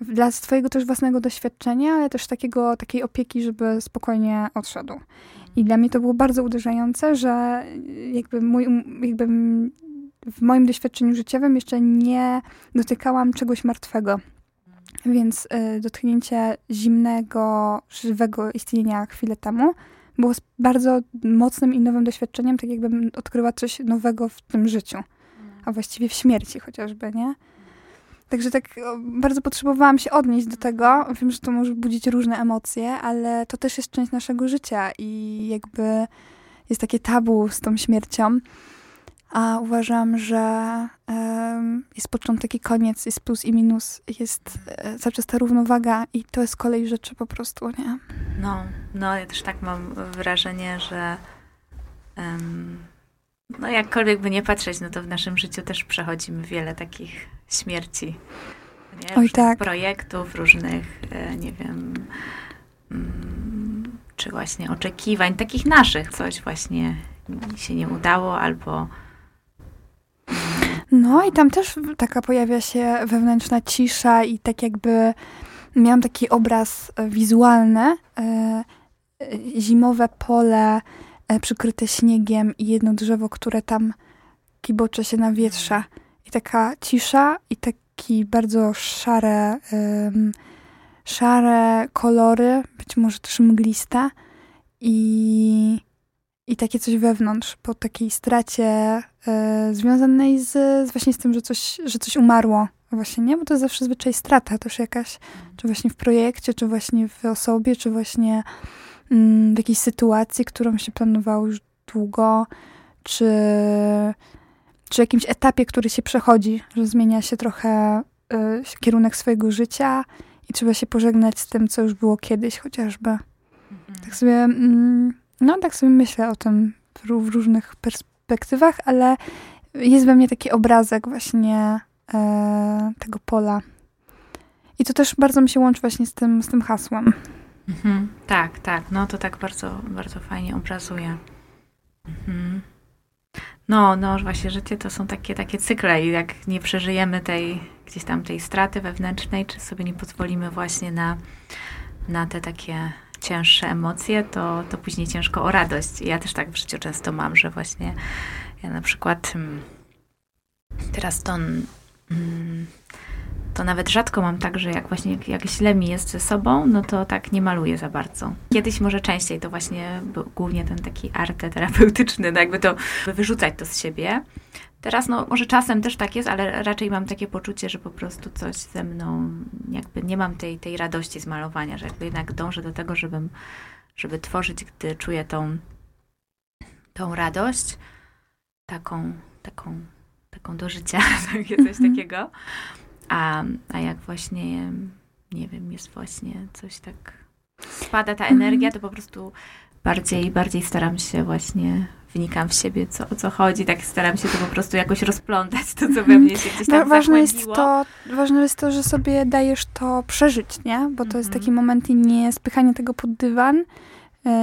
B: Dla swojego też własnego doświadczenia, ale też takiego, takiej opieki, żeby spokojnie odszedł. I dla mnie to było bardzo uderzające, że jakby, mój, jakby w moim doświadczeniu życiowym jeszcze nie dotykałam czegoś martwego. Więc y, dotknięcie zimnego, żywego istnienia chwilę temu było bardzo mocnym i nowym doświadczeniem, tak jakbym odkryła coś nowego w tym życiu, a właściwie w śmierci chociażby, nie? Także tak bardzo potrzebowałam się odnieść do tego. Wiem, że to może budzić różne emocje, ale to też jest część naszego życia i jakby jest takie tabu z tą śmiercią. A uważam, że jest początek i koniec, jest plus i minus, jest e, cały czas ta równowaga i to jest kolej rzeczy po prostu, nie?
A: No, no ja też tak mam wrażenie, że um, no jakkolwiek by nie patrzeć, no to w naszym życiu też przechodzimy wiele takich śmierci. Nie? Różnych
B: Oj, tak.
A: projektów, różnych, e, nie wiem, mm, czy właśnie oczekiwań, takich naszych, coś właśnie się nie udało albo.
B: No i tam też taka pojawia się wewnętrzna cisza i tak jakby miałam taki obraz wizualny, e, zimowe pole e, przykryte śniegiem i jedno drzewo, które tam kibocze się nawietrza. I taka cisza i taki bardzo szare, szare kolory, być może też mgliste i, i takie coś wewnątrz, po takiej stracie y, związanej z, z, właśnie z tym, że coś, że coś umarło. Właśnie nie, bo to jest zawsze zwyczaj strata też jakaś, czy właśnie w projekcie, czy właśnie w osobie, czy właśnie mm, w jakiejś sytuacji, którą się planowało już długo, czy czy jakimś etapie, który się przechodzi, że zmienia się trochę y, kierunek swojego życia i trzeba się pożegnać z tym, co już było kiedyś chociażby. Mhm. Tak sobie, mm, no tak sobie myślę o tym w, w, różnych perspektywach, ale jest we mnie taki obrazek właśnie e, tego pola. I to też bardzo mi się łączy właśnie z tym, z tym hasłem.
A: Mhm. Tak, tak. No to tak bardzo, bardzo fajnie obrazuje. Mhm. No, no właśnie, życie to są takie, takie cykle i jak nie przeżyjemy tej, gdzieś tam tej straty wewnętrznej, czy sobie nie pozwolimy właśnie na, na te takie cięższe emocje, to, to później ciężko o radość. Ja też tak w życiu często mam, że właśnie ja na przykład mm, teraz to mm, to nawet rzadko mam tak, że jak właśnie jak źle mi jest ze sobą, no to tak nie maluję za bardzo. Kiedyś może częściej to właśnie był głównie ten taki arte terapeutyczny, no jakby to wyrzucać to z siebie. Teraz no może czasem też tak jest, ale raczej mam takie poczucie, że po prostu coś ze mną, jakby nie mam tej, tej radości z malowania, że jakby jednak dążę do tego, żebym, żeby tworzyć, gdy czuję tą, tą radość, taką, taką, taką do życia, takie coś mhm. takiego. A, a jak właśnie, nie wiem, jest właśnie coś tak, spada ta energia, to po prostu bardziej, bardziej staram się właśnie, wnikam w siebie, co, o co chodzi, tak staram się to po prostu jakoś rozplątać, to co we mnie się gdzieś tam
B: ważne jest to, Ważne jest to, że sobie dajesz to przeżyć, nie? Bo to jest taki mhm. moment i nie spychanie tego pod dywan y,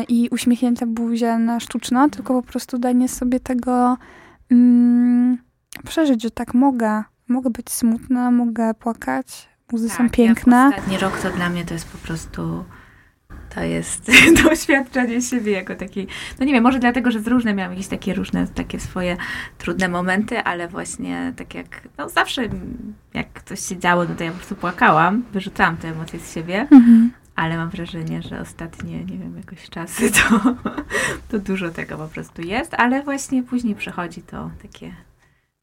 B: i uśmiechnięta buzia na sztuczno, tylko po prostu danie sobie tego mm, przeżyć, że tak mogę, mogę być smutna, mogę płakać, łzy tak, są piękne. Ja
A: ostatni rok to dla mnie to jest po prostu to jest doświadczenie siebie jako takiej, no nie wiem, może dlatego, że z różne miałam jakieś takie różne, takie swoje trudne momenty, ale właśnie tak jak, no zawsze jak coś się działo, no to ja po prostu płakałam, wyrzucałam te emocje z siebie, mhm. ale mam wrażenie, że ostatnie, nie wiem, jakoś czasy to, to dużo tego po prostu jest, ale właśnie później przychodzi to takie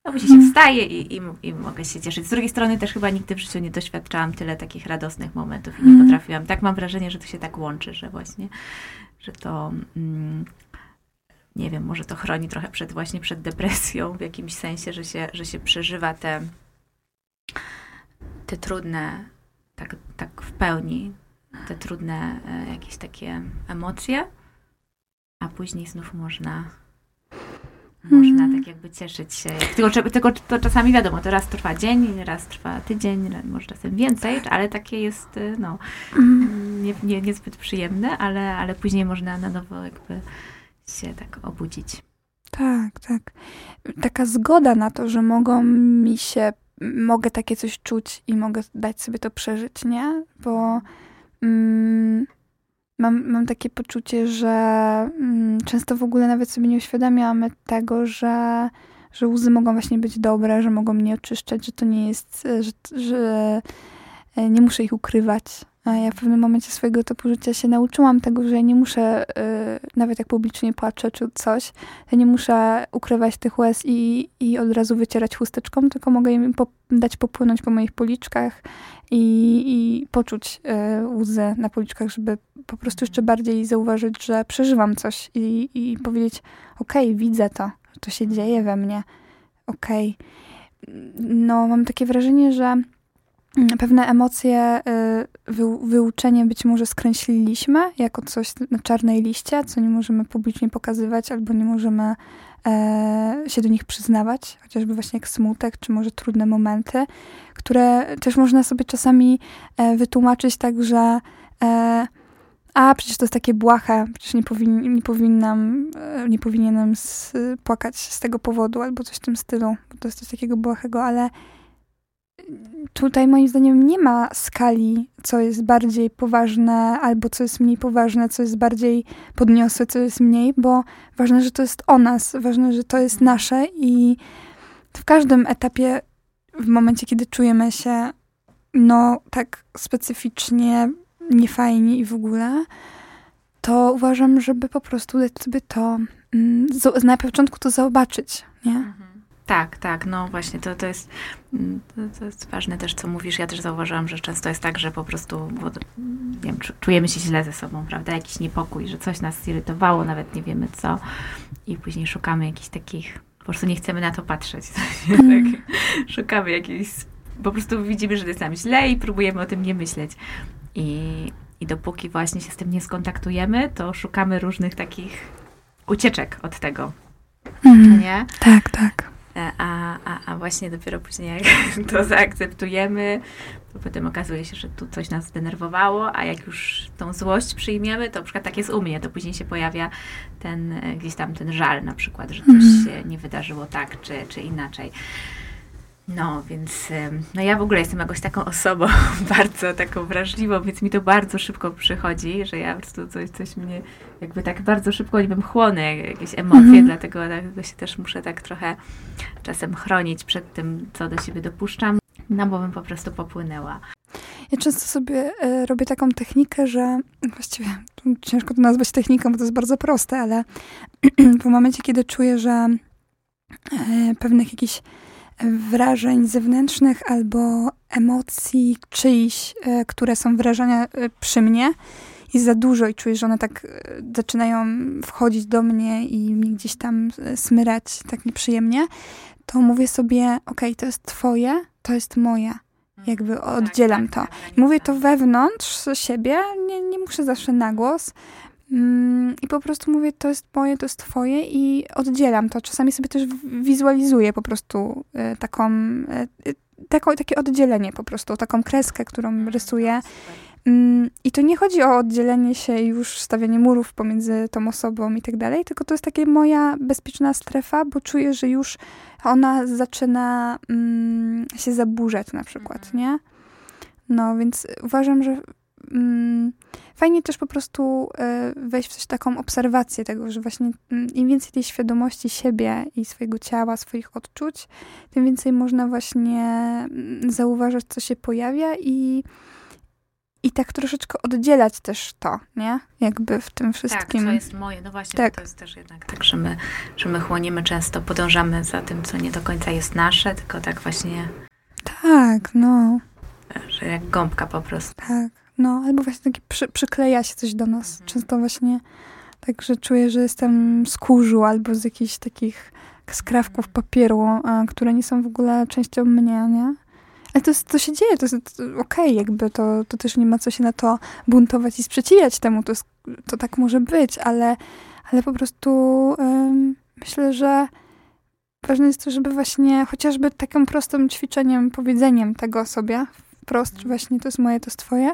A: no później się wstaje i, i, i, mogę się cieszyć. Z drugiej strony też chyba nigdy w życiu nie doświadczałam tyle takich radosnych momentów i nie mhm. potrafiłam. Tak mam wrażenie, że to się tak łączy, że właśnie, że to mm, nie wiem, może to chroni trochę przed właśnie przed depresją w jakimś sensie, że się, że się przeżywa te, te trudne, tak, tak w pełni, te trudne e, jakieś takie emocje, a później znów można można mm. tak jakby cieszyć się. Tylko, tylko to czasami wiadomo, to raz trwa dzień, raz trwa tydzień, może czasem więcej, ale takie jest y, no, mm. nie, nie, niezbyt przyjemne, ale, ale później można na nowo jakby się tak obudzić.
B: Tak, tak. Taka zgoda na to, że mogą mi się, mogę takie coś czuć i mogę dać sobie to przeżyć, nie? Bo mm, mam, mam takie poczucie, że mm, często w ogóle nawet sobie nie uświadamiamy tego, że, że łzy mogą właśnie być dobre, że mogą mnie oczyszczać, że to nie jest, że, że e, nie muszę ich ukrywać. A ja w pewnym momencie swojego topu życia się nauczyłam tego, że ja nie muszę, yy, nawet jak publicznie płaczę czy coś, ja nie muszę ukrywać tych łez i, i od razu wycierać chusteczką, tylko mogę im po, dać popłynąć po moich policzkach i, i poczuć y, łzy na policzkach, żeby po prostu jeszcze bardziej zauważyć, że przeżywam coś i, i powiedzieć, okej, okay, widzę to, to się dzieje we mnie, okej. Okay. No, mam takie wrażenie, że pewne emocje y, wy, wyuczenie być może skreśliliśmy jako coś na czarnej liście, co nie możemy publicznie pokazywać albo nie możemy e, się do nich przyznawać, chociażby właśnie jak smutek, czy może trudne momenty, które też można sobie czasami e, wytłumaczyć tak, że e, a przecież to jest takie błahe, przecież nie, powin, nie powinnam, e, nie powinienem z, płakać z tego powodu, albo coś w tym stylu, bo to jest coś takiego błahego, ale tutaj moim zdaniem nie ma skali, co jest bardziej poważne, albo co jest mniej poważne, co jest bardziej podniosłe, co jest mniej, bo ważne, że to jest o nas, ważne, że to jest nasze i w każdym etapie, w momencie, kiedy czujemy się no tak specyficznie niefajnie i w ogóle, to uważam, żeby po prostu dać sobie to, mm, na początku to zobaczyć, nie? Mhm.
A: Tak, tak, no właśnie, to, to, jest, mm, to, to, jest ważne też, co mówisz. Ja też zauważyłam, że często jest tak, że po prostu nie wiem, czujemy się źle ze sobą, prawda? Jakiś niepokój, że coś nas zirytowało, nawet nie wiemy co i później szukamy jakichś takich, po prostu nie chcemy na to patrzeć. Mm. tak? Szukamy jakiejś, po prostu widzimy, że jest nam źle i próbujemy o tym nie myśleć. I, I dopóki właśnie się z tym nie skontaktujemy, to szukamy różnych takich ucieczek od tego.
B: Mm. Nie? Tak, tak.
A: E, a, a, a właśnie dopiero później jak to zaakceptujemy, to potem okazuje się, że tu coś nas zdenerwowało, a jak już tą złość przyjmiemy, to na przykład tak jest u mnie, to później się pojawia ten e, gdzieś tam ten żal na przykład, że coś mhm. się nie wydarzyło tak czy, czy inaczej. No, więc no ja w ogóle jestem jakąś taką osobą bardzo taką wrażliwą, więc mi to bardzo szybko przychodzi, że ja po prostu coś, coś mnie jakby tak bardzo szybko, wiem, chłonę jakieś emocje, mhm. dlatego, dlatego się też muszę tak trochę czasem chronić przed tym, co do siebie dopuszczam, no bo bym po prostu popłynęła.
B: Ja często sobie e, robię taką technikę, że właściwie ciężko to nazwać techniką, bo to jest bardzo proste, ale w momencie, kiedy czuję, że e, pewnych jakichś wrażeń zewnętrznych albo emocji czyichś, e, które są wyrażane e, przy mnie, jest za dużo i czuję, że one tak e, zaczynają wchodzić do mnie i mnie gdzieś tam smyrać tak nieprzyjemnie, to mówię sobie, ok, to jest twoje, to jest moje. Jakby tak, oddzielam tak, to. Tak, mówię to wewnątrz siebie, nie, nie muszę zawsze na głos, Mm, I po prostu mówię, to jest moje, to jest twoje i oddzielam to. Czasami sobie też wizualizuję po prostu e, taką, e, taką, takie oddzielenie po prostu, taką kreskę, którą mhm, rysuję. Mm, I to nie chodzi o oddzielenie się już stawianie murów pomiędzy tą osobą i tak dalej, tylko to jest taka moja bezpieczna strefa, bo czuję, że już ona zaczyna mm, się zaburzać na przykład, mhm. nie? No, więc uważam, że mm, fajnie też po prostu e, wejść w coś taką obserwację tego, że właśnie mm, im więcej tej świadomości siebie i swojego ciała, swoich odczuć, tym więcej można właśnie mm, zauważać, co się pojawia i i tak troszeczkę oddzielać też to, nie? Jakby w tym wszystkim.
A: Tak, co jest moje. No właśnie, tak. to jest też jednak tak, że my, że my chłonimy często, podążamy za tym, co nie do końca jest nasze, tylko tak właśnie...
B: Tak, no.
A: Że jak gąbka po prostu.
B: Tak. No, albo właśnie taki przy, przykleja się coś do nas. Mhm. Często właśnie tak, że czuję, że jestem z kurzu albo z jakichś takich skrawków mhm. papieru, a, które nie są w ogóle częścią mnie, nie? Ale to, to się dzieje, to jest okej, okay, jakby to, to też nie ma co się na to buntować i sprzeciwiać temu, to, jest, to tak może być, ale, ale po prostu um, myślę, że ważne jest to, żeby właśnie chociażby takim prostym ćwiczeniem, powiedzeniem tego sobie wprost, że właśnie to jest moje, to jest twoje,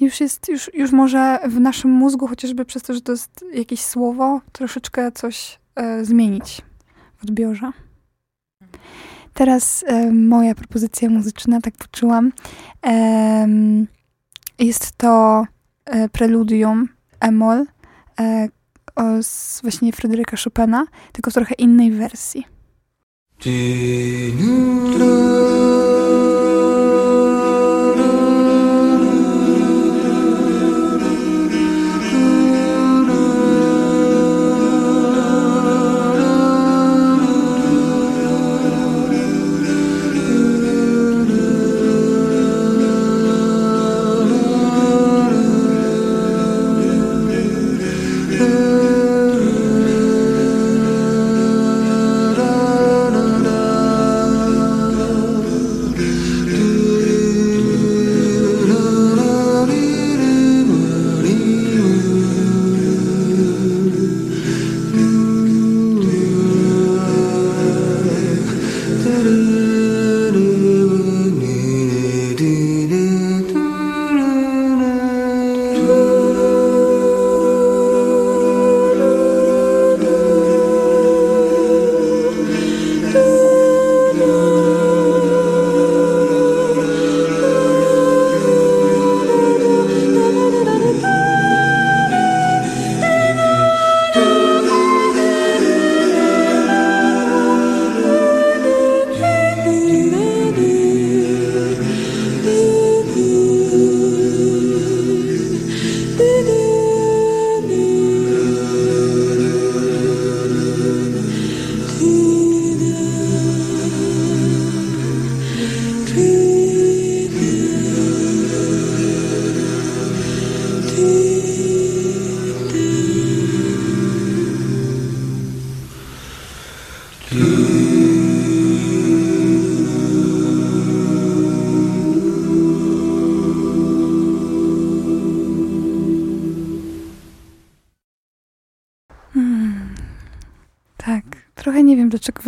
B: już jest, już, już może w naszym mózgu, chociażby przez to, że to jest jakieś słowo, troszeczkę coś e, zmienić w odbiorze. Teraz e, moja propozycja muzyczna, tak poczułam. Jest to e, preludium Emol z właśnie Fryderyka Chopina, tylko w trochę innej wersji.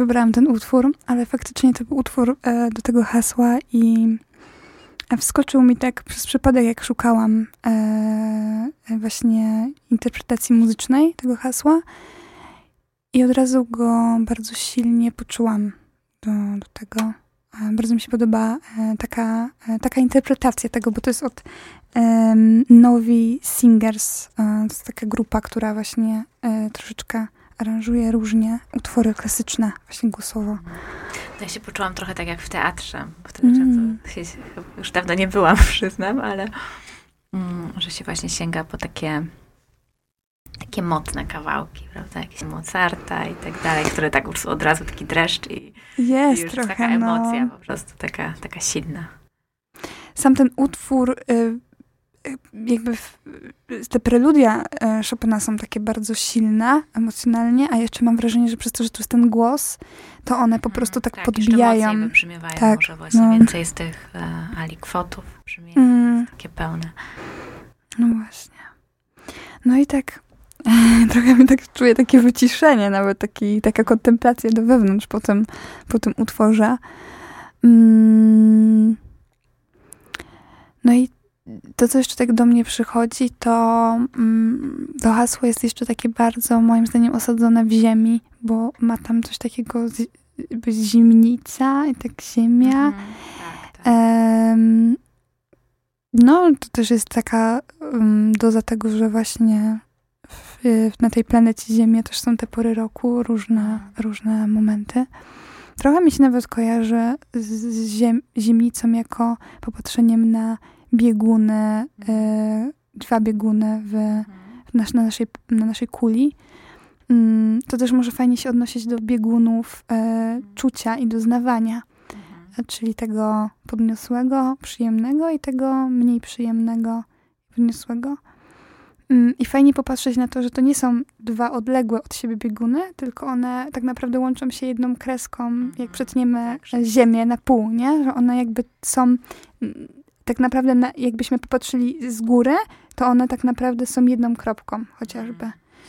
B: Wybrałam ten utwór, ale faktycznie to był utwór e, do tego hasła i wskoczył mi tak przez przypadek, jak szukałam e, właśnie interpretacji muzycznej tego hasła i od razu go bardzo silnie poczułam do, do tego. E, bardzo mi się podoba e, taka, e, taka interpretacja tego, bo to jest od Novi Singers. To jest taka grupa, która właśnie troszeczkę aranżuje różnie utwory klasyczne, właśnie głosowo.
A: Ja się poczułam trochę tak jak w teatrze. Wtedy mm. już dawno nie byłam, przyznam, ale mm, że się właśnie sięga po takie takie mocne kawałki, prawda? Jakieś Mozarta i tak dalej, które tak już od razu taki dreszcz i,
B: jest
A: i już
B: trochę,
A: taka emocja no. po prostu, taka, taka silna.
B: Sam ten utwór, y, jakby te preludia y, Chopina są takie bardzo silne emocjonalnie, a jeszcze mam wrażenie, że przez to, że tu jest ten głos, to one po mhm, prostu tak, tak podbijają.
A: Tak, może właśnie no. więcej z tych e, alikwotów brzmi, mm. takie pełne.
B: No właśnie. No i tak trochę mi tak czuję takie wyciszenie, nawet taki, taka kontemplacja do wewnątrz po tym, po tym utworze. Mm. No i to, co jeszcze tak do mnie przychodzi, to mm, to hasło jest jeszcze takie bardzo, moim zdaniem, osadzone w ziemi, bo ma tam coś takiego, z, zimnica i tak ziemia. Mhm, tak, tak. no, to też jest taka um, doza tego, że właśnie w, na tej planecie Ziemia też są te pory roku, różne, różne momenty. Trochę mi się nawet kojarzy z ziem, zimnicą jako popatrzeniem na bieguny, y, dwa bieguny w, w nas, na, naszej, na naszej kuli. Mm, to też może fajnie się odnosić do biegunów y, czucia i doznawania, mhm. czyli tego podniosłego, przyjemnego i tego mniej przyjemnego, podniosłego. Mm, I fajnie popatrzeć na to, że to nie są dwa odległe od siebie bieguny, tylko one tak naprawdę łączą się jedną kreską, jak mhm. przetniemy tak, Ziemię na pół, nie? Że one jakby są, tak naprawdę na, jakbyśmy popatrzyli z góry, to one tak naprawdę są jedną kropką chociażby.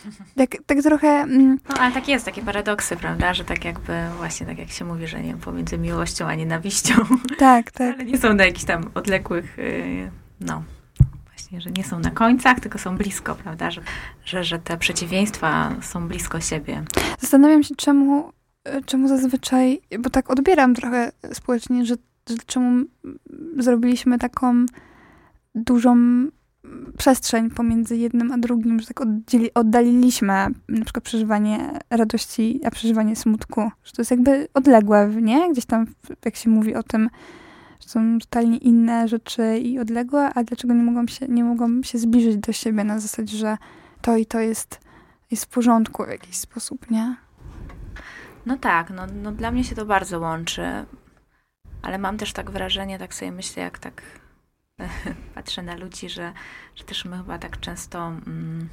B: Mhm. Tak, tak trochę... Mm,
A: no, ale tak jest, takie paradoksy, prawda? Że tak jakby właśnie tak jak się mówi, że nie wiem, pomiędzy miłością a nienawiścią.
B: Tak, tak.
A: Ale nie są na jakichś tam odległych, y, no, właśnie, że nie są na końcach, tylko są blisko, prawda? Że, że, że te przeciwieństwa są blisko siebie.
B: Zastanawiam się, czemu, czemu zazwyczaj, bo tak odbieram trochę społecznie, że czemu zrobiliśmy taką dużą przestrzeń pomiędzy jednym a drugim, że tak oddzieli, oddaliliśmy na przykład przeżywanie radości, a przeżywanie smutku. Że to jest jakby odległe, nie? Gdzieś tam, jak się mówi o tym, są totalnie inne rzeczy i odległe, a dlaczego nie mogą się, nie mogą się zbliżyć do siebie na zasadzie, że to i to jest, jest w porządku w jakiś sposób, nie?
A: No tak, no, no dla mnie się to bardzo łączy, ale mam też tak wrażenie, tak sobie myślę, jak tak patrzę na ludzi, że, że też my chyba tak często mm,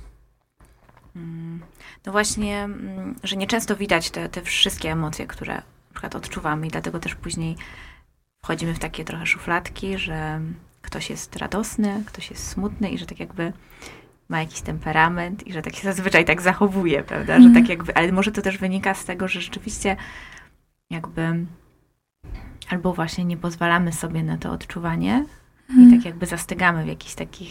A: mm, no właśnie, mm, że nieczęsto widać te, te wszystkie emocje, które na przykład odczuwamy i dlatego też później wchodzimy w takie trochę szufladki, że ktoś jest radosny, ktoś jest smutny i że tak jakby ma jakiś temperament i że tak się zazwyczaj tak zachowuje, prawda? Że tak mhm. jakby, ale może to też wynika z tego, że rzeczywiście jakby albo właśnie nie pozwalamy sobie na to odczuwanie mm. i mhm. tak jakby zastygamy w jakichś takich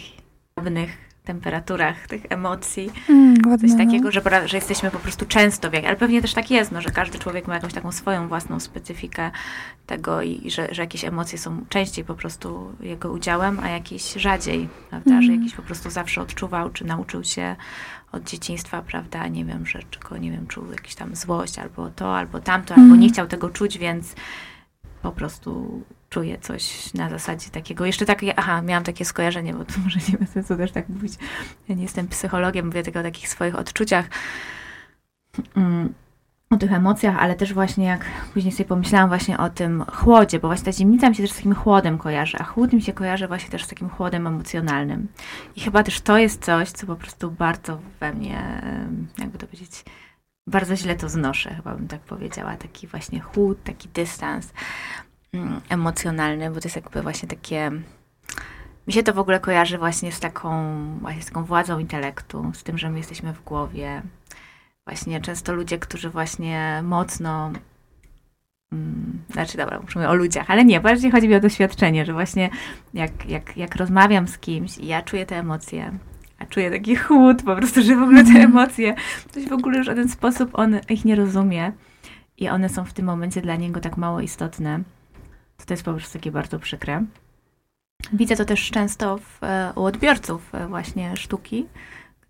A: pewnych temperaturach tych emocji. Mm, ładne, Coś no. takiego, że, że jesteśmy po prostu często, w jak, ale pewnie też tak jest, no, że każdy człowiek ma jakąś taką swoją własną specyfikę tego i, i że, że jakieś emocje są częściej po prostu jego udziałem, a jakieś rzadziej, prawda? Mm. Że jakiś po prostu zawsze odczuwał, czy nauczył się od dzieciństwa, prawda? Nie wiem, że czego, nie wiem, czuł jakąś tam złość, albo to, albo tamto, mm. albo nie chciał tego czuć, więc po prostu czuję coś na zasadzie takiego. Jeszcze tak, aha, miałam takie skojarzenie, bo to może nie ma sensu też tak mówić. Ja nie jestem psychologiem, mówię tylko o takich swoich odczuciach, mm, o tych emocjach, ale też właśnie jak później sobie pomyślałam właśnie o tym chłodzie, bo właśnie ta zimnica mi się też z takim chłodem kojarzy, a chłód mi się kojarzy właśnie też z takim chłodem emocjonalnym. I chyba też to jest coś, co po prostu bardzo we mnie, jakby to powiedzieć, bardzo źle to znoszę, chyba bym tak powiedziała. Taki właśnie chłód, taki dystans. Mm, emocjonalny, bo to jest jakby właśnie takie. Mi się to w ogóle kojarzy właśnie z taką, właśnie z taką władzą intelektu, z tym, że my jesteśmy w głowie. właśnie często ludzie, którzy właśnie mocno mm, znaczy, dobra, mówimy o ludziach, ale nie, bardziej chodzi mi o doświadczenie, że właśnie jak, jak, jak rozmawiam z kimś i ja czuję te emocje, a czuję taki chłód po prostu, że w ogóle te emocje, ktoś w ogóle w żaden sposób on ich nie rozumie i one są w tym momencie dla niego tak mało istotne, to to jest po prostu takie bardzo przykre. Widzę to też często w, e, u odbiorców e, właśnie sztuki,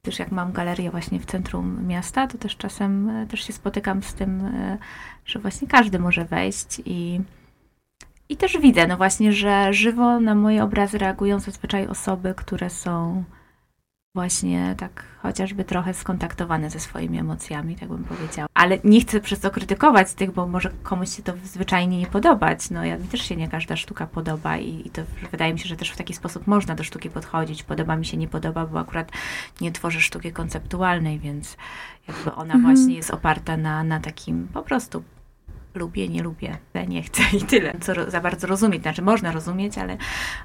A: gdyż jak mam galerię właśnie w centrum miasta, to też czasem e, też się spotykam z tym, że właśnie każdy może wejść i, i też widzę, no właśnie, że żywo na moje obrazy reagują zazwyczaj osoby, które są właśnie tak chociażby trochę skontaktowane ze swoimi emocjami, tak bym powiedziała. Ale nie chcę przez to krytykować tych, bo może komuś się to zwyczajnie nie podobać. No ja mi też się nie każda sztuka podoba i, i to wydaje mi się, że też w taki sposób można do sztuki podchodzić. Podoba mi się, nie podoba, bo akurat nie tworzę sztuki konceptualnej, więc jakby ona mhm. właśnie jest oparta na, na takim po prostu lubię, nie lubię, nie chcę i tyle. Co za bardzo rozumieć, znaczy można rozumieć, ale,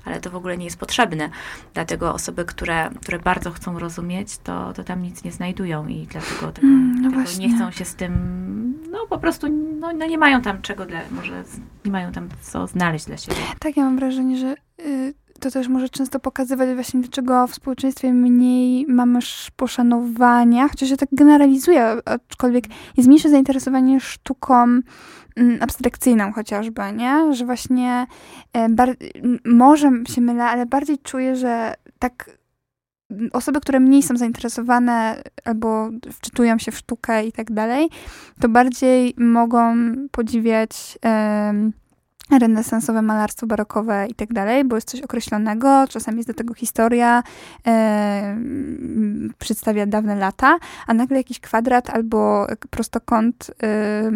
A: ale to w ogóle nie jest potrzebne. Dlatego osoby, które, które bardzo chcą rozumieć, to, to tam nic nie znajdują i dlatego, tego, mm, no dlatego nie chcą się z tym, no po prostu, no, no nie mają tam czego, dla, może nie mają tam co znaleźć dla siebie.
B: Tak, ja mam wrażenie, że y, to też może często pokazywać właśnie, dlaczego w społeczeństwie mniej mamy poszanowania, chociaż się tak generalizuje, aczkolwiek jest mniejsze zainteresowanie sztuką abstrakcyjną chociażby, nie? Że właśnie e, może się mylę, ale bardziej czuję, że tak osoby, które mniej są zainteresowane albo wczytują się w sztukę i tak dalej, to bardziej mogą podziwiać renesansowe malarstwo barokowe i tak dalej, bo jest coś określonego, czasami jest do tego historia, e, przedstawia dawne lata, a nagle jakiś kwadrat albo prostokąt e,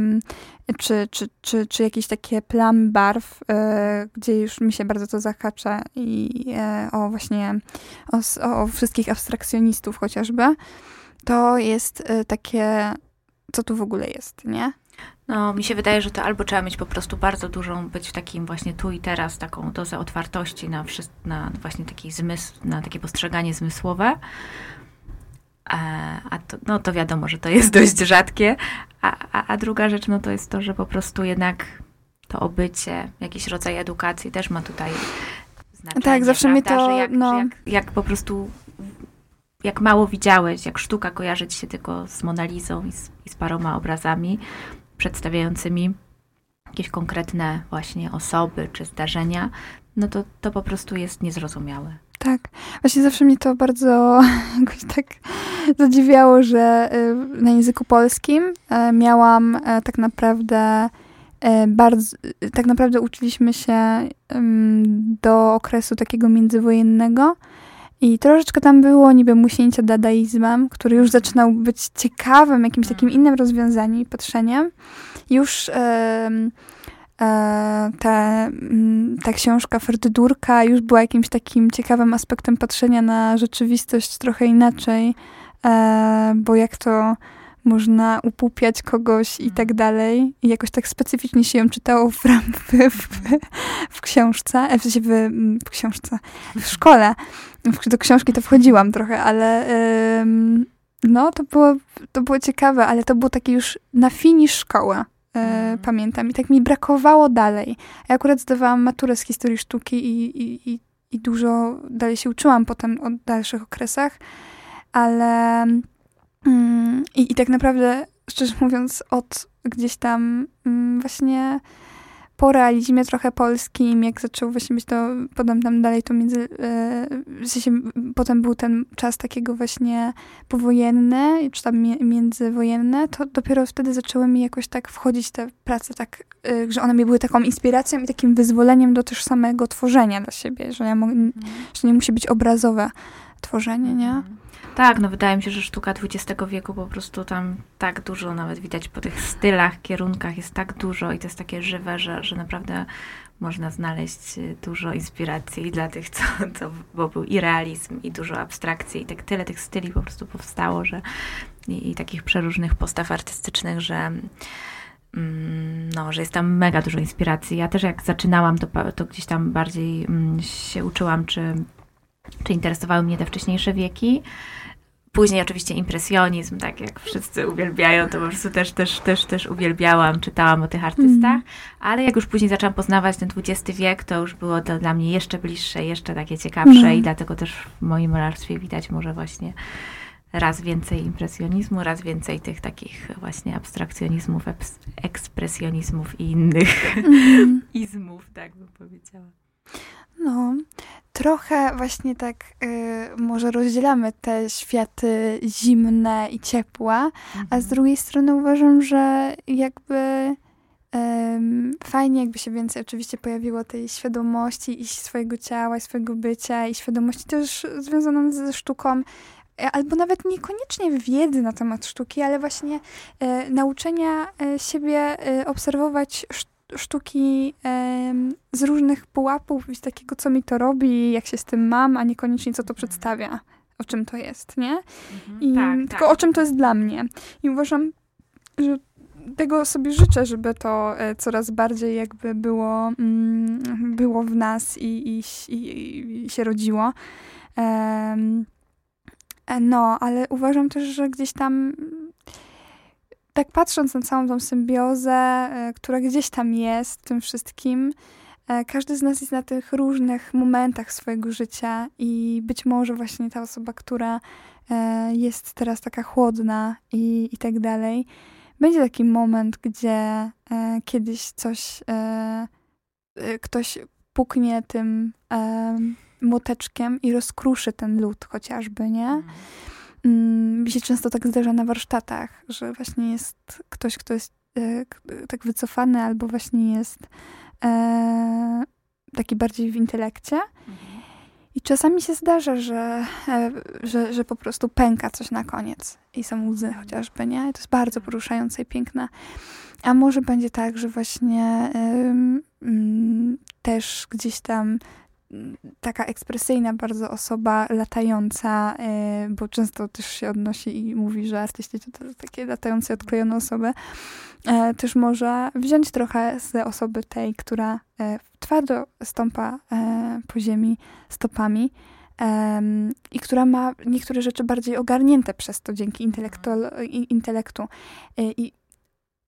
B: czy, czy, czy, czy jakieś takie plam barw, e, gdzie już mi się bardzo to zahacza i e, o właśnie o, o wszystkich abstrakcjonistów chociażby, to jest e, takie, co tu w ogóle jest, nie?
A: No, mi się wydaje, że to albo trzeba mieć po prostu bardzo dużą, być w takim właśnie tu i teraz, taką dozę otwartości na, na właśnie taki zmysł, na takie postrzeganie zmysłowe, a, a to, no to wiadomo, że to jest dość rzadkie, a, a, a druga rzecz, no to jest to, że po prostu jednak to obycie, jakiś rodzaj edukacji też ma tutaj znaczenie.
B: Tak, zawsze mi to,
A: jak,
B: no...
A: jak, jak po prostu jak mało widziałeś, jak sztuka kojarzy ci się tylko z Monalizą i z, i z paroma obrazami, przedstawiającymi jakieś konkretne właśnie osoby czy zdarzenia, no to to po prostu jest niezrozumiałe.
B: Tak. Właśnie zawsze mnie to bardzo jakoś tak zadziwiało, że y, na języku polskim y, miałam y, tak naprawdę bardzo, tak naprawdę uczyliśmy się do okresu takiego międzywojennego, i troszeczkę tam było niby musięcia dadaizmem, który już zaczynał być ciekawym, jakimś takim innym rozwiązaniem i patrzeniem. Już e, ta, ta książka Ferdydurka już była jakimś takim ciekawym aspektem patrzenia na rzeczywistość trochę inaczej, e, bo jak to można upupiać kogoś i tak dalej. I jakoś tak specyficznie się ją czytało w, w, w, w książce, w, sensie w, w książce, w szkole. Do książki to wchodziłam trochę, ale ym, no, to było, to było ciekawe, ale to było takie już na finisz szkoły. Mm. Pamiętam. I tak mi brakowało dalej. Ja akurat zdawałam maturę z historii sztuki i, i, i, i dużo dalej się uczyłam potem o dalszych okresach, ale Mm, I, I tak naprawdę, szczerze mówiąc, od gdzieś tam mm, właśnie po realizmie trochę polskim, jak zaczął właśnie być to, potem tam dalej to między, e, w sensie potem był ten czas takiego właśnie powojenny, czy tam międzywojenne, to dopiero wtedy zaczęły mi jakoś tak wchodzić te prace tak, e, że one mi były taką inspiracją i takim wyzwoleniem do też samego tworzenia dla siebie, że ja mogę, mm. że nie musi być obrazowe tworzenie, nie? Mhm.
A: Tak, no wydaje mi się, że sztuka XX wieku po prostu tam tak dużo nawet widać po tych stylach, kierunkach jest tak dużo i to jest takie żywe, że, że naprawdę można znaleźć y, dużo inspiracji dla tych, co, co bo był i realizm, i dużo abstrakcji, i tak tyle tych styli po prostu powstało, że i, i takich przeróżnych postaw artystycznych, że mm, no, że jest tam mega dużo inspiracji. Ja też jak zaczynałam, to, to gdzieś tam bardziej mm, się uczyłam, czy, czy interesowały mnie te wcześniejsze wieki Później oczywiście impresjonizm, tak jak wszyscy uwielbiają, to po prostu też, też, też, też uwielbiałam, czytałam o tych artystach, mm. ale jak już później zaczęłam poznawać ten XX wiek, to już było to dla mnie jeszcze bliższe, jeszcze takie ciekawsze mm. i dlatego też w moim malarstwie widać może właśnie raz więcej impresjonizmu, raz więcej tych takich właśnie abstrakcjonizmów, ekspresjonizmów i innych mm. izmów, tak bym powiedziała.
B: No, trochę właśnie tak y, może rozdzielamy te światy zimne i ciepłe, mhm. a z mhm. drugiej strony uważam, że jakby fajnie jakby się więcej oczywiście pojawiło tej świadomości i swojego ciała, i swojego bycia i świadomości też związaną ze sztuką e, albo nawet niekoniecznie wiedzy na temat sztuki, ale właśnie e, nauczenia e, siebie e, obserwować sztukę sztuki z różnych pułapów z takiego, co mi to robi, jak się z tym mam, a niekoniecznie co to mhm. przedstawia, o czym to jest, nie? Mhm, I tak, tylko tak. o czym to jest dla mnie. I uważam, że tego sobie życzę, żeby to e, coraz bardziej jakby było, mm, było w nas i, i, i, i się rodziło. no, ale uważam też, że gdzieś tam tak patrząc na całą tą symbiozę, e, która gdzieś tam jest w tym wszystkim, e, każdy z nas jest na tych różnych momentach swojego życia i być może właśnie ta osoba, która e, jest teraz taka chłodna i, i tak dalej, będzie taki moment, gdzie kiedyś coś, ktoś puknie tym młoteczkiem i rozkruszy ten lód chociażby, nie? Mhm. Mm, mi się często tak zdarza na warsztatach, że właśnie jest ktoś, kto jest e, tak wycofany, albo właśnie jest e, taki bardziej w intelekcie. Mhm. I czasami się zdarza, że, e, że, że po prostu pęka coś na koniec i są łzy mhm. chociażby, nie? I to jest bardzo poruszające i piękne. A może będzie tak, że właśnie też gdzieś tam taka ekspresyjna bardzo osoba, latająca, e, bo często też się odnosi i mówi, że artyści to, takie latające, odklejone osoby, e, też może wziąć trochę z osoby tej, która e, twardo stąpa po ziemi stopami i która ma niektóre rzeczy bardziej ogarnięte przez to dzięki intelektu. I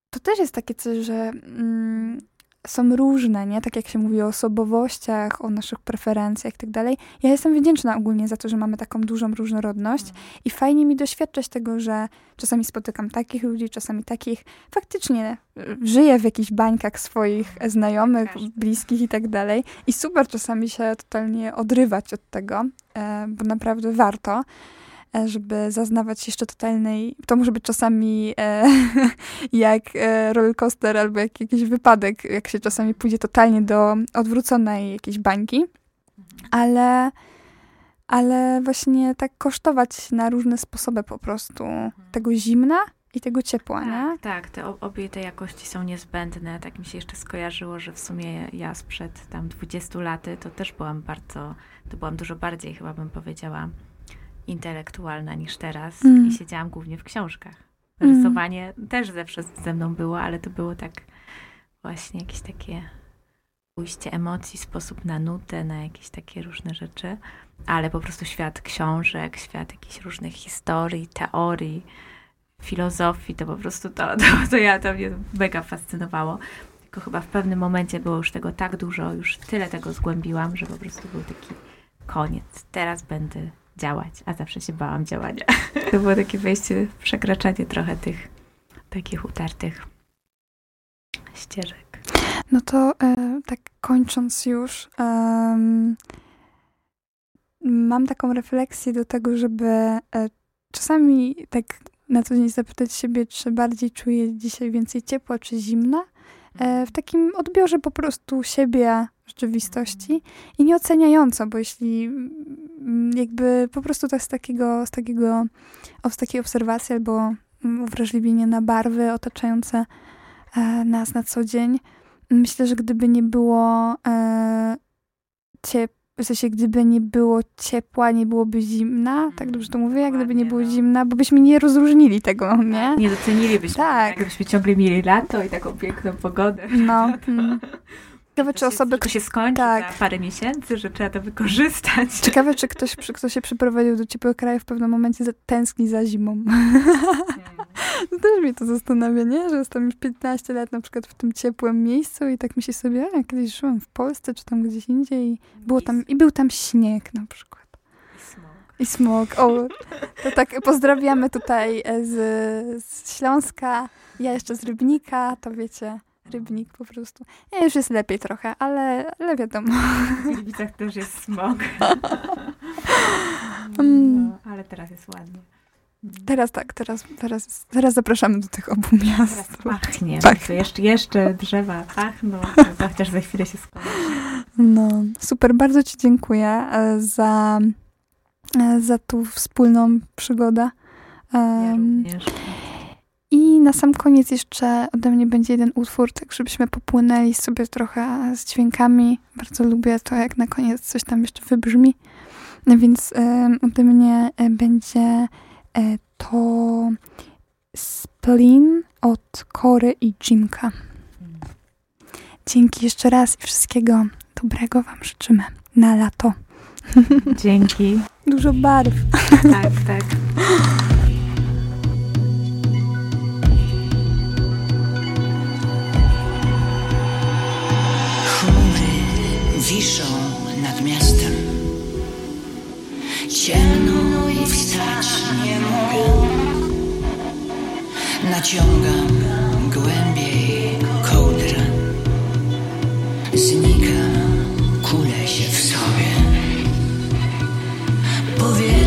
B: to też jest takie coś, że mm, są różne, nie? Tak jak się mówi o osobowościach, o naszych preferencjach i tak dalej. Ja jestem wdzięczna ogólnie za to, że mamy taką dużą różnorodność mm. i fajnie mi doświadczać tego, że czasami spotykam takich ludzi, czasami takich. Faktycznie y, żyję w jakichś bańkach swoich znajomych, bliskich i tak dalej. I super czasami się totalnie odrywać od tego, e, bo naprawdę warto. E, żeby zaznawać jeszcze totalnej. To może być czasami e, jak e, rollercoaster albo jak jakiś wypadek, jak się czasami pójdzie totalnie do odwróconej jakiejś bańki, ale, ale właśnie tak kosztować na różne sposoby po prostu mhm. tego zimna i tego ciepła,
A: tak,
B: nie?
A: Tak, te obie te jakości są niezbędne. Tak mi się jeszcze skojarzyło, że w sumie ja sprzed tam 20 lat to też byłam bardzo, to byłam dużo bardziej chyba bym powiedziała intelektualna niż teraz mm. i siedziałam głównie w książkach. Rysowanie mm. też zawsze ze mną było, ale to było tak właśnie jakieś takie pójście emocji, sposób na nutę, na jakieś takie różne rzeczy, ale po prostu świat książek, świat jakichś różnych historii, teorii, filozofii, to po prostu to, to, to ja, to mnie mega fascynowało. Tylko chyba w pewnym momencie było już tego tak dużo, już tyle tego zgłębiłam, że po prostu był taki koniec. Teraz będę działać, a zawsze się bałam działania. To było takie wejście, przekraczanie trochę tych takich utartych ścieżek.
B: No to e, tak kończąc już, mam taką refleksję do tego, żeby e, czasami tak na co dzień zapytać siebie, czy bardziej czuję dzisiaj więcej ciepła, czy zimna. E, w takim odbiorze po prostu siebie, rzeczywistości i nieoceniająco, bo jeśli mm, jakby po prostu to z takiego, z takiego, z takiej obserwacji albo uwrażliwienie na barwy otaczające e, nas na co dzień, myślę, że gdyby nie było e, ciep w sensie, gdyby nie było ciepła, nie byłoby zimna, tak dobrze to mówię, jak gdyby nie było no. zimna, bo byśmy nie rozróżnili tego, nie?
A: Nie docenilibyśmy, tak. jakbyśmy ciągle mieli lato i taką piękną pogodę.
B: No. Ciekawe, czy osoby...
A: To się skończy tak. za parę miesięcy, że trzeba to wykorzystać.
B: Ciekawe, czy ktoś, kto się przyprowadził do ciepłego kraju w pewnym momencie tęskni za zimą. No też mnie to zastanawia, nie? Że jestem już 15 lat na przykład w tym ciepłym miejscu i tak myślę sobie, a kiedyś żyłam w Polsce, czy tam gdzieś indziej i, było tam, i był tam śnieg na przykład. I smog. O, to tak pozdrawiamy tutaj e, z, z Śląska, ja jeszcze z Rybnika, to wiecie, Rybnik po prostu. Nie, już jest lepiej trochę, ale, ale wiadomo.
A: W Gliwicach też jest smog. Mm. No, ale teraz jest ładnie.
B: Teraz tak, teraz, teraz, teraz zapraszamy do tych obu miast. Teraz
A: pachnie. pachnie. Jeszcze, jeszcze drzewa pachną, chociaż za chwilę się skończy.
B: No, super, bardzo Ci dziękuję e, za, e, za tą wspólną przygodę.
A: Ja również.
B: I na sam koniec jeszcze ode mnie będzie jeden utwór, tak żebyśmy popłynęli sobie trochę z dźwiękami. Bardzo lubię to, jak na koniec coś tam jeszcze wybrzmi. No więc ode mnie e, będzie e, to Splin od Kory i Jimka. Dzięki jeszcze raz i wszystkiego dobrego Wam życzymy na lato.
A: Dzięki.
B: Dużo barw.
A: Tak, tak.
C: Wiszą nad miastem. Ciemno i wstać nie mogę. Naciągam głębiej kołdrę. Znika, kulę się w sobie. Powietrze